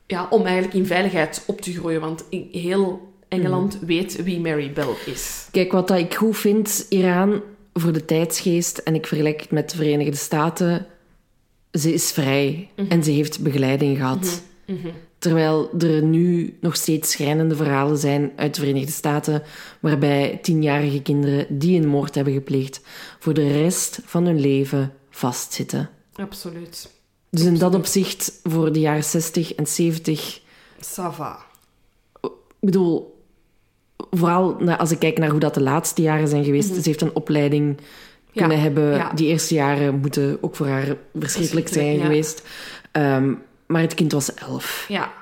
ja, om eigenlijk in veiligheid op te groeien. Want in heel Engeland weet wie Mary Bell is. Kijk, wat dat ik goed vind hieraan voor de tijdsgeest, en ik vergelijk het met de Verenigde Staten, ze is vrij en ze heeft begeleiding gehad. Terwijl er nu nog steeds schrijnende verhalen zijn uit de Verenigde Staten, waarbij tienjarige kinderen die een moord hebben gepleegd, voor de rest van hun leven vastzitten. Absoluut. Dus in dat opzicht, voor de jaren 60 en 70, Sava. ik bedoel, vooral als ik kijk naar hoe dat de laatste jaren zijn geweest, ze heeft een opleiding kunnen hebben. ja. Die eerste jaren moeten ook voor haar verschrikkelijk zijn ja. geweest. Ehm, maar het kind was elf. Ja.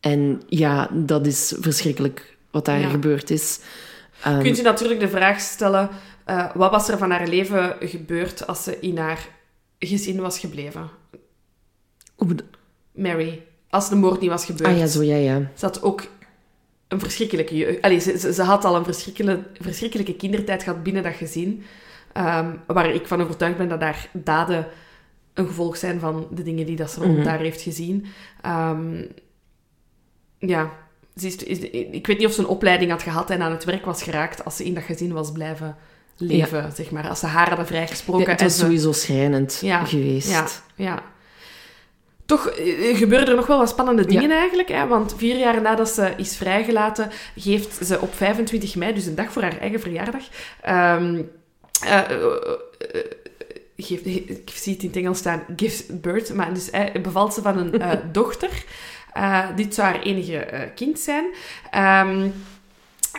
En ja, dat is verschrikkelijk wat daar gebeurd is. Ehm, Kunt u natuurlijk de vraag stellen, eh, wat was er van haar leven gebeurd als ze in haar gezin was gebleven? Mary, als de moord niet was gebeurd. ah ja, zo ja, ja. Ze had ook een verschrikkelijke jeugd. Allee, ze, ze, ze had al een verschrikkelijke, verschrikkelijke kindertijd gehad binnen dat gezin. ehm, waar ik van overtuigd ben dat haar daden een gevolg zijn van de dingen die dat ze rond Mhm. daar heeft gezien. Ehm, ja, ze is, is- ik weet niet of ze een opleiding had gehad en aan het werk was geraakt als ze in dat gezin was blijven leven, zeg maar. Als ze haar hadden vrijgesproken. Ja, het en was ze- sowieso schrijnend Ja, geweest. ja, ja. Toch eh, gebeuren er nog wel wat spannende dingen eigenlijk. Hè? Want vier jaar nadat ze is vrijgelaten, geeft ze op 25 mei, dus een dag voor haar eigen verjaardag, ehm, eh, eh, eh, geeft, ik zie het in het Engels staan, gives birth, maar dus eh, bevalt ze van een eh, *laughs* dochter. Eh, dit zou haar enige eh, kind zijn. Ehm,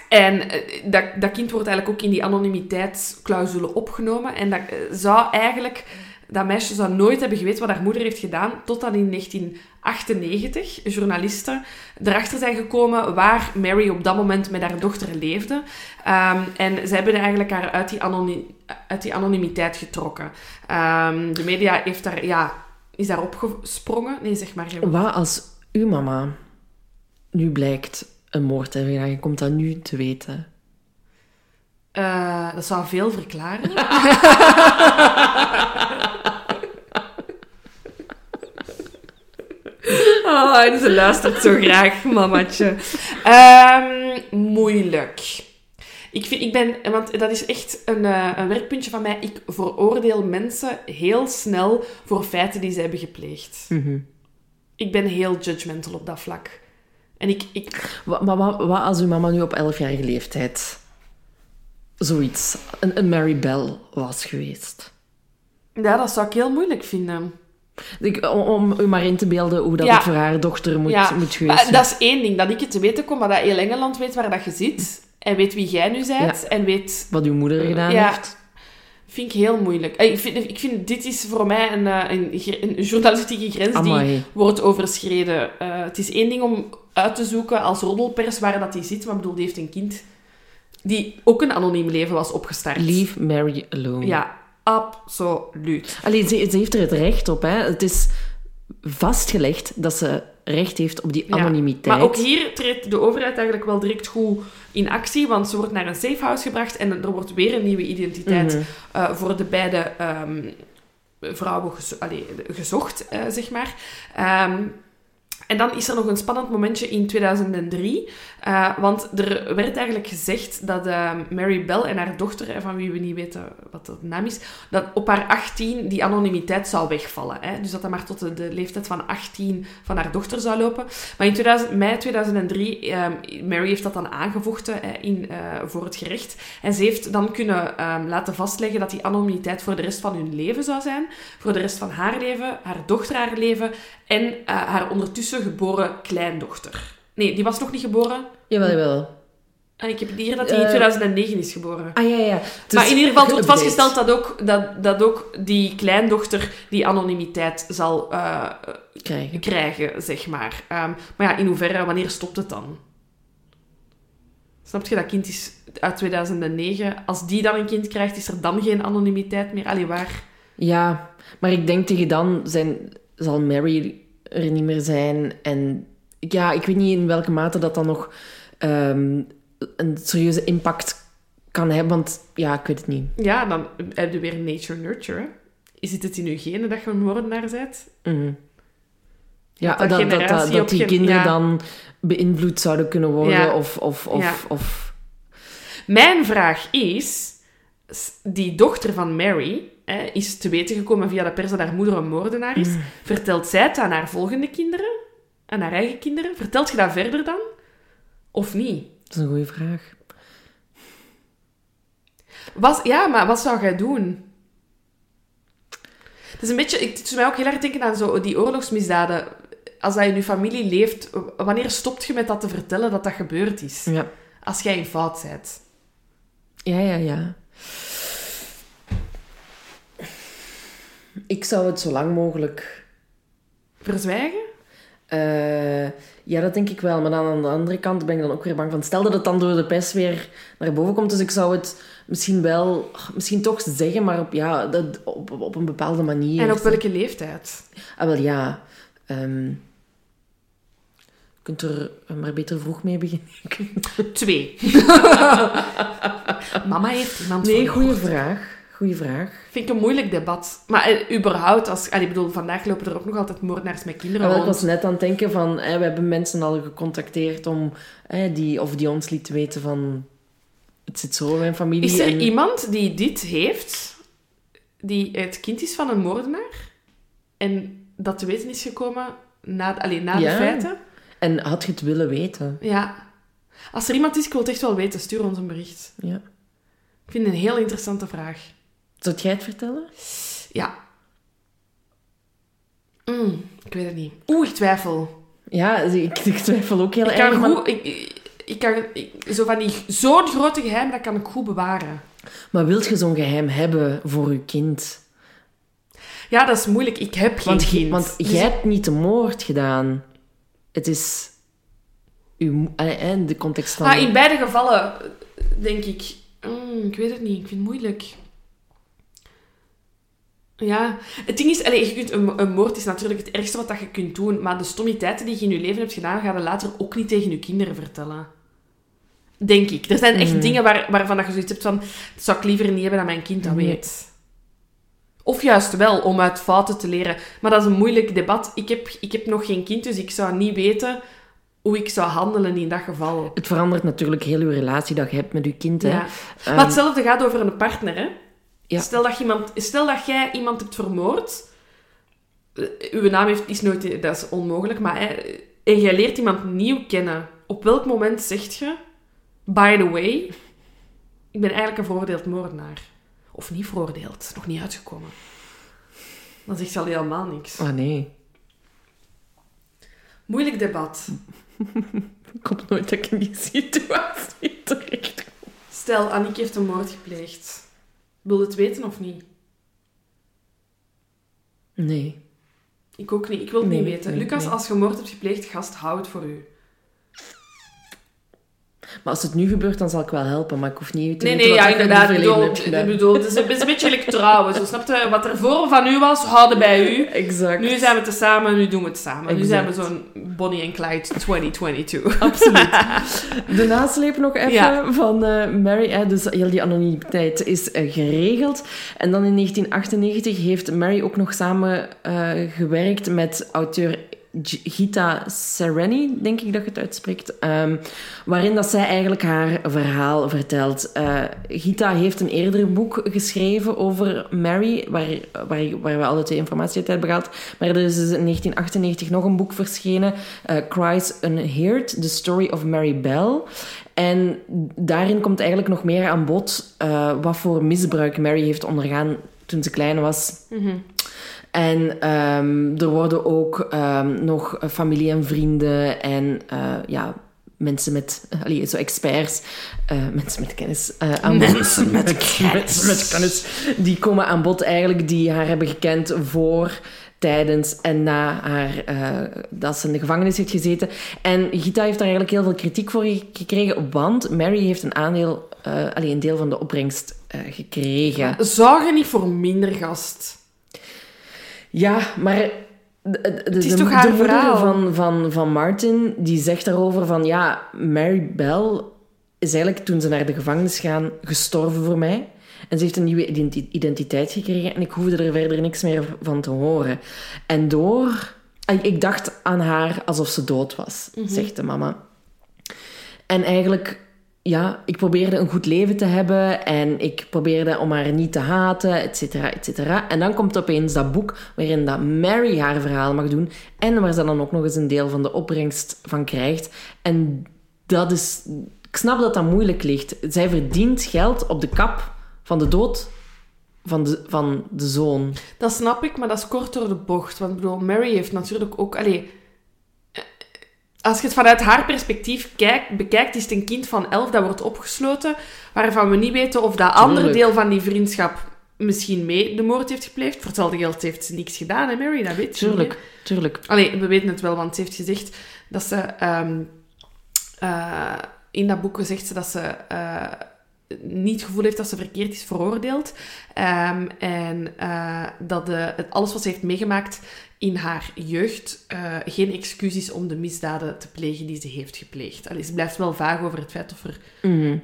en eh, dat, dat kind wordt eigenlijk ook in die anonimiteitsclausule opgenomen. En dat eh, zou eigenlijk... Dat meisje zou nooit hebben geweten wat haar moeder heeft gedaan, totdat in 1998 journalisten erachter zijn gekomen waar Mary op dat moment met haar dochter leefde. Ehm, en ze hebben eigenlijk haar uit die, anoni- uit die anonimiteit getrokken. Ehm, de media heeft daar, ja, is daar opgesprongen. Nee, zeg maar. Wat als uw mama nu blijkt een moord te hebben gedaan? Je komt dat nu te weten. Eh, dat zou veel verklaren. *laughs* *laughs* oh, en ze luistert zo graag, mamatje. Ehm, moeilijk. Ik, vind, ik ben, want dat is echt een, eh, een werkpuntje van mij. Ik veroordeel mensen heel snel voor feiten die ze hebben gepleegd. Mhm. Ik ben heel judgmental op dat vlak. En ik, ik, Wa- Maar wat, wat als uw mama nu op 11-jarige leeftijd zoiets, een, een Mary Bell was geweest? ja, dat zou ik heel moeilijk vinden. Ik, om, om u maar in te beelden hoe dat Ja. het voor haar dochter moet, ja, moet geweest zijn. dat is één ding, dat ik het te weten kom, maar dat heel Engeland weet waar dat je zit. En weet wie jij nu bent. En weet... Wat uw moeder gedaan Ja. heeft. Vind ik heel moeilijk. Ik vind, ik vind dit is voor mij een, eh, een, journalistieke grens die wordt overschreden. Eh, het is één ding om uit te zoeken als roddelpers waar dat hij zit. Maar ik bedoel, die heeft een kind die ook een anoniem leven was opgestart. Leave Mary alone. Ja, absoluut. Allee, ze, ze heeft er het recht op. Hè. Het is vastgelegd dat ze recht heeft op die Ja. anonimiteit. Maar ook hier treedt de overheid eigenlijk wel direct goed in actie, want ze wordt naar een safe house gebracht en er wordt weer een nieuwe identiteit Mhm. eh, voor de beide ehm, vrouwen gezo- allee, gezocht, eh, zeg maar. Ehm, en dan is er nog een spannend momentje in 2003. eh, want er werd eigenlijk gezegd dat eh, Mary Bell en haar dochter, eh, van wie we niet weten wat de naam is, dat op haar 18 die anonimiteit zou wegvallen. Hè? Dus dat dat maar tot de, leeftijd van 18 van haar dochter zou lopen. Maar in 2000, mei 2003, eh, Mary heeft dat dan aangevochten in, eh, voor het gerecht. En ze heeft dan kunnen ehm, laten vastleggen dat die anonimiteit voor de rest van hun leven zou zijn. Voor de rest van haar leven, haar dochter haar leven en haar ondertussen geboren kleindochter. Nee, die was nog niet geboren. Jawel, jawel. En ik heb hier dat hij in Eh, 2009 is geboren. Ah, ja, ja. Maar in ieder geval wordt vastgesteld dat ook, dat, dat ook die kleindochter die anonimiteit zal eh, Krijgen. krijgen, zeg maar. Ehm, maar ja, in hoeverre, wanneer stopt het dan? Snap je, dat kind is uit 2009. Als die dan een kind krijgt, is er dan geen anonimiteit meer? Allee, waar? Ja, maar ik denk tegen dan zijn, zal Mary er niet meer zijn. En ja, ik weet niet in welke mate dat dan nog ehm, een serieuze impact kan hebben. Want ja, ik weet het niet. Ja, dan heb je weer nature-nurture. Is het het in je genen dat je een moordenaar bent? Mhm. Ja, Dat dat, dat die kinderen ja. dan beïnvloed zouden kunnen worden. Ja. Of, of, of, Ja. of... Mijn vraag is... Die dochter van Mary hè, is te weten gekomen via de pers dat haar moeder een moordenaar is. Vertelt zij het aan haar volgende kinderen? Aan haar eigen kinderen? Vertelt je dat verder dan? Of niet? Dat is een goede vraag. Was, ja, maar wat zou jij doen? Het is een beetje... Het doet mij ook heel erg denken aan zo die oorlogsmisdaden. Als dat in je familie leeft, wanneer stopt je met dat te vertellen dat dat gebeurd is? Ja, Als jij in fout bent. ja, ja. ja. Ik zou het zo lang mogelijk Verzwijgen? Eh, ja, dat denk ik wel. Maar dan aan de andere kant ben ik dan ook weer bang van... Stel dat het dan door de pers weer naar boven komt. Dus ik zou het misschien wel... Misschien toch zeggen, maar op, ja, dat, op, op een bepaalde manier. En op welke leeftijd? Ah, wel ja. ehm, je kunt er maar beter vroeg mee beginnen. Twee. *laughs* Mama heeft iemand Nee, goede vraag. Goeie vraag. Vind ik een moeilijk debat. Maar eh, überhaupt, als, ik bedoel, vandaag lopen er ook nog altijd moordenaars met kinderen Ah, wel, ik rond. was net aan het denken van... eh, we hebben mensen al gecontacteerd om... eh, die, of die ons liet weten van... Het zit zo in mijn familie. Is er en- iemand die dit heeft, die het kind is van een moordenaar, en dat te weten is gekomen na, allee, na de feiten? En had je het willen weten? Ja. Als er iemand is, ik wil het echt wel weten, stuur ons een bericht. Ja. Ik vind het een heel interessante vraag. Zou jij het vertellen? Ja. Mm, ik weet het niet. Oeh, ik twijfel. Ja, ik, ik twijfel ook heel Ik erg. kan maar- goed... Ik, kan, ik- zo van die... Zo'n grote geheim, dat kan ik goed bewaren. Maar wilt je zo'n geheim hebben voor je kind? Ja, dat is moeilijk. Ik heb geen Want, kind. want Dus jij hebt niet de moord gedaan. Het is... Uw, eh, eh, de context van... Ah, in beide gevallen denk ik... mm, ik weet het niet. Ik vind het moeilijk. Ja, het ding is, allez, je kunt, een, een moord is natuurlijk het ergste wat dat je kunt doen, maar de stommiteiten die je in je leven hebt gedaan, ga je later ook niet tegen je kinderen vertellen. Denk ik. Er zijn echt Mhm. dingen waar, waarvan dat je zoiets hebt van... Dat zou ik liever niet hebben dat mijn kind dat Nee. weet. Of juist wel, om uit fouten te leren. Maar dat is een moeilijk debat. Ik heb, ik heb nog geen kind, dus ik zou niet weten hoe ik zou handelen in dat geval. Het verandert natuurlijk heel je relatie dat je hebt met je kind. Hè. Ja. Ehm, Maar hetzelfde gaat over een partner, hè? Ja. Stel, dat iemand, stel dat jij iemand hebt vermoord. eh, Uw naam heeft, is nooit... Dat is onmogelijk, maar... Hè, en jij leert iemand nieuw kennen. Op welk moment zegt je... By the way... Ik ben eigenlijk een veroordeeld moordenaar. Of niet veroordeeld. nog niet uitgekomen. Dan zegt ze al helemaal niks. Oh nee, Moeilijk debat. *laughs* ik kom nooit dat ik in die situatie terecht Stel, Annick heeft een moord gepleegd. Wil je het weten of niet? Nee. Ik ook niet. Ik wil het Nee, niet weten. nee, Lucas, nee. als je moord hebt gepleegd, gast, hou het voor u. Maar als het nu gebeurt, dan zal ik wel helpen. Maar ik hoef niet te Nee, weten nee, wat ja, ik in inderdaad. het verleden bedoel, ik bedoel, het is een, het beetje like trouwen. Zo, snap je? Wat er voor van u was, houden bij u. Exact. Nu zijn we te samen, nu doen we het samen. Nu zijn we Exact. zo'n Bonnie en Clyde 2022. Absoluut. *laughs* De nasleep nog even Ja. van eh, Mary. Hè, dus heel die anonimiteit is eh, geregeld. En dan in 1998 heeft Mary ook nog samen eh, gewerkt met auteur Gita Sereni, denk ik dat je het uitspreekt. ehm, waarin dat zij eigenlijk haar verhaal vertelt. Eh, Gita heeft een eerder boek geschreven over Mary, waar, waar, waar we alle twee informatie uit hebben gehaald. Maar er is dus in 1998 nog een boek verschenen, eh, Cries Unheard, The Story of Mary Bell. En daarin komt eigenlijk nog meer aan bod eh, wat voor misbruik Mary heeft ondergaan toen ze klein was. En ehm, er worden ook ehm, nog familie en vrienden en eh, ja, mensen met, allee, zo experts, eh, mensen met kennis eh, aan bod. Mensen met kennis. Mensen met kennis. Die komen aan bod eigenlijk, die haar hebben gekend voor, tijdens en na haar, eh, dat ze in de gevangenis heeft gezeten. En Gita heeft daar eigenlijk heel veel kritiek voor ge- gekregen, want Mary heeft een aandeel, eh allee, een deel van de opbrengst eh, gekregen. Zou je niet voor minder gast? Ja, maar de, de, de, is de- toch haar de moeder verhaal? van, van, van Martin, die zegt daarover van... Ja, Mary Bell is eigenlijk toen ze naar de gevangenis gaan gestorven voor mij. En ze heeft een nieuwe identi- identiteit gekregen en ik hoefde er verder niks meer van te horen. En door... Ik ik dacht aan haar alsof ze dood was, zegt de mama. En eigenlijk, ja, ik probeerde een goed leven te hebben en ik probeerde om haar niet te haten, et cetera, et cetera. En dan komt opeens dat boek waarin dat Mary haar verhaal mag doen en waar ze dan ook nog eens een deel van de opbrengst van krijgt. En dat is... Ik snap dat dat moeilijk ligt. Zij verdient geld op de kap van de dood van de, van de zoon. Dat snap ik, maar dat is kort door de bocht. Want bedoel, Mary heeft natuurlijk ook... Allee, als je het vanuit haar perspectief kijkt, bekijkt, is het een kind van elf dat wordt opgesloten, waarvan we niet weten of dat andere Tuurlijk. deel van die vriendschap misschien mee de moord heeft gepleegd. Voor hetzelfde geld heeft ze niks gedaan, hè Mary? Dat weet je niet, hè? Tuurlijk, tuurlijk. Allee, we weten het wel, want ze heeft gezegd dat ze... ehm, eh, in dat boek zegt ze dat ze eh, niet het gevoel heeft dat ze verkeerd is veroordeeld. Ehm, en eh, dat de, alles wat ze heeft meegemaakt in haar jeugd eh, geen excuus is om de misdaden te plegen die ze heeft gepleegd. Allee, ze blijft wel vaag over het feit of, er Mhm.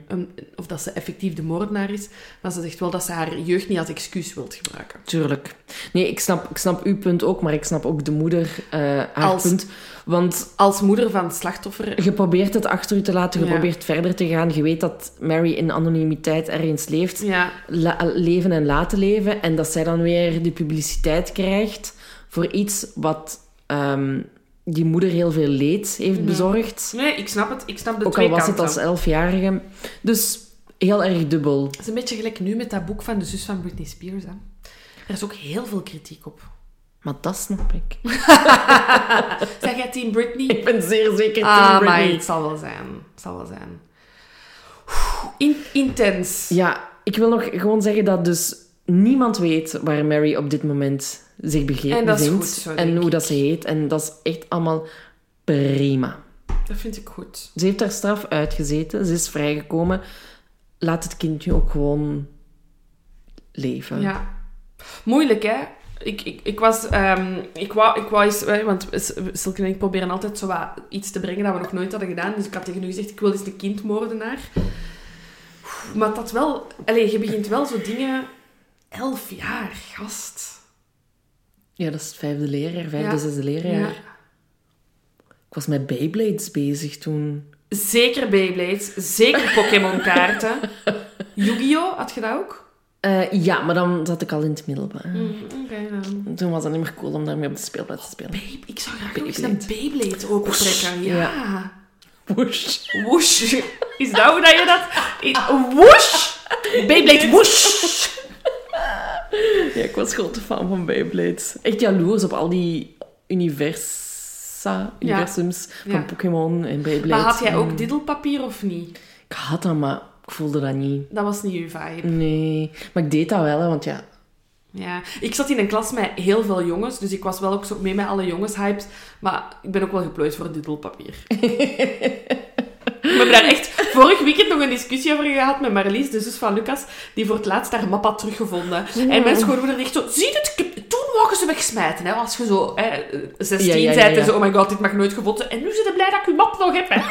of dat ze effectief de moordenaar is, maar ze zegt wel dat ze haar jeugd niet als excuus wilt gebruiken. Tuurlijk. Nee, ik snap, ik snap uw punt ook, maar ik snap ook de moeder eh, haar Als- punt. Want Als moeder van het slachtoffer je probeert het achter u te laten, je Ja. probeert verder te gaan. Je weet dat Mary in anonimiteit ergens leeft. Ja, leven en laten leven. En dat zij dan weer de publiciteit krijgt voor iets wat ehm, die moeder heel veel leed heeft bezorgd. nee, ik snap het. Ik snap de Ook twee al was kanten. het als elfjarige. Dus heel erg dubbel. Het is een beetje gelijk nu met dat boek van de zus van Britney Spears. Hè. Er is ook heel veel kritiek op. Maar dat snap ik. *laughs* Zeg jij Team Britney? Ik ben zeer zeker ah, Team maar Britney. het zal wel zijn. Het zal wel zijn. In, intens. Ja, ik wil nog gewoon zeggen dat dus niemand weet waar Mary op dit moment zich bege- En dat is bevindt. goed zo, en hoe ik. dat ze heet. En dat is echt allemaal prima. Dat vind ik goed. Ze heeft haar straf uitgezeten. Ze is vrijgekomen. Laat het kind nu ook gewoon leven. Ja. Moeilijk, hè? Ik, ik, ik was... ehm, ik wou, ik wou eens... Want Silke en ik proberen altijd zo wat iets te brengen dat we nog nooit hadden gedaan. Dus ik had tegen u gezegd, ik wil eens een kindmoordenaar. Maar dat wel... Allee, je begint wel zo dingen... Elf jaar, gast. Ja, dat is het vijfde leerjaar, vijfde, Ja. zesde leerjaar. Ja. Ik was met Beyblades bezig toen. Zeker Beyblades. Zeker Pokémon-kaarten. *laughs* Yu-Gi-Oh! Had je dat ook? Eh, ja, maar dan zat ik al in het middelbaar. Mm, Oké, dan. Toen was het niet meer cool om daarmee op de speelplaats te spelen. Babe, ik zou graag nog eens een Beyblade. Beyblade opentrekken. Ja. Ja. Woesh. Is dat hoe dat je dat... *laughs* Woesh! Beyblade woesh! *laughs* Ja, ik was grote fan van Beyblades. Echt jaloers op al die universa, universums Ja. van Pokémon en Beyblades. Maar had jij ook En diddelpapier of niet? Ik had dat, maar ik voelde dat niet. Dat was niet uw vibe. Nee. Maar ik deed dat wel, hè, want ja... Ja. Ik zat in een klas met heel veel jongens, dus ik was wel ook zo mee met alle jongens-hypes. Maar ik ben ook wel geplooid voor diddelpapier. *laughs* We hebben daar echt vorig weekend nog een discussie over gehad met Marlies, de zus van Lucas, die voor het laatst haar map had teruggevonden. En mijn schoonmoeder echt zo, zie je het? Toen mogen ze wegsmijten, hè, als je zo hè, 16 Ja, ja, ja, bent en zo, oh my god, dit mag nooit gevonden. En nu zit je blij dat ik uw map nog heb, hè.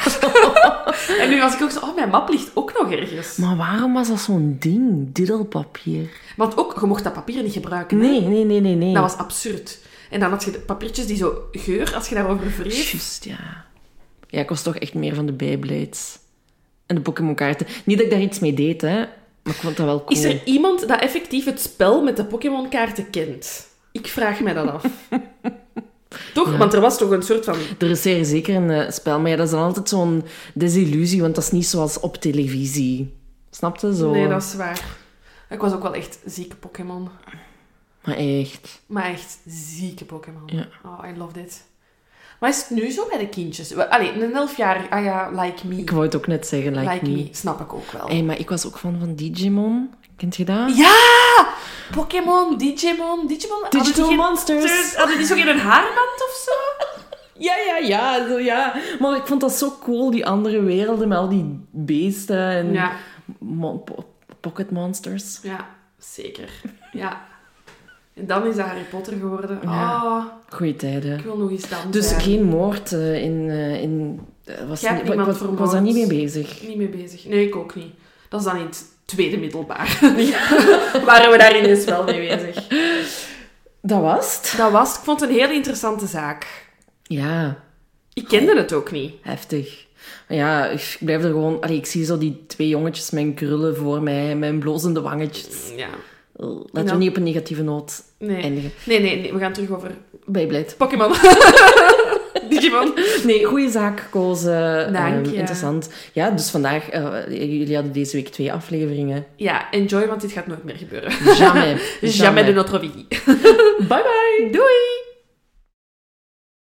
*laughs* en nu was ik ook zo, oh, mijn map ligt ook nog ergens. Maar waarom was dat zo'n ding? Diddelpapier. Want ook, je mocht dat papier niet gebruiken. Nee, nee, nee, nee, nee. Dat was absurd. En dan had je de papiertjes die zo geur, als je daarover wreef. Juist, ja. Ja, ik was toch echt meer van de Beyblades. En de Pokémon-kaarten. Niet dat ik daar iets mee deed, hè. Maar ik vond dat wel cool. Is er iemand dat effectief het spel met de Pokémon-kaarten kent? Ik vraag mij dat af. *laughs* toch? Ja. Want er was toch een soort van... Er is zeer zeker een eh, spel, maar ja, dat is dan altijd zo'n desillusie, want dat is niet zoals op televisie. Snap je? Zo. Nee, dat is waar. Ik was ook wel echt zieke Pokémon. Maar echt. Maar echt zieke Pokémon. Ja. Oh, I love it. Maar is het nu zo bij de kindjes? Allee, een elfjarig, ah ja, like me. Ik wou het ook net zeggen, like, like me. me, snap ik ook wel. Hey, maar ik was ook fan van Digimon. Kent je dat? Ja! Pokémon, Digimon, Digimon. Digital Monsters. Hadden die zo geen haarband of zo? *laughs* Ja, ja, ja, zo, ja. Maar ik vond dat zo cool, die andere werelden met al die beesten en Ja, po- pocket monsters. ja, zeker. Ja. En dan is dat Harry Potter geworden. Ja. Oh, Goeie tijden. ik wil nog eens dan Dus zijn. geen moord eh, in... eh, in eh, was niet- was, was daar niet mee bezig. Niet mee bezig. Nee, ik ook niet. Dat is dan in het tweede middelbaar. *laughs* Waren we daar ineens wel mee bezig. Dat was het. Dat was, ik vond het een heel interessante zaak. Ja, Ik kende het ook niet. heftig. Ja, ik blijf er gewoon... Allee, ik zie zo die twee jongetjes met krullen voor mij, met blozende wangetjes. Ja. Laten Ja. we niet op een negatieve noot Nee. eindigen. Nee, nee, nee, we gaan terug over Bijblijd. Pokémon. *laughs* Digimon. Nee, goede zaak gekozen. Dank je. interessant. Ja, dus vandaag... eh, jullie hadden deze week twee afleveringen. Ja, enjoy, want dit gaat nooit meer gebeuren. Jamais. *laughs* Jamais de notre vie. *laughs* Bye bye! Doei!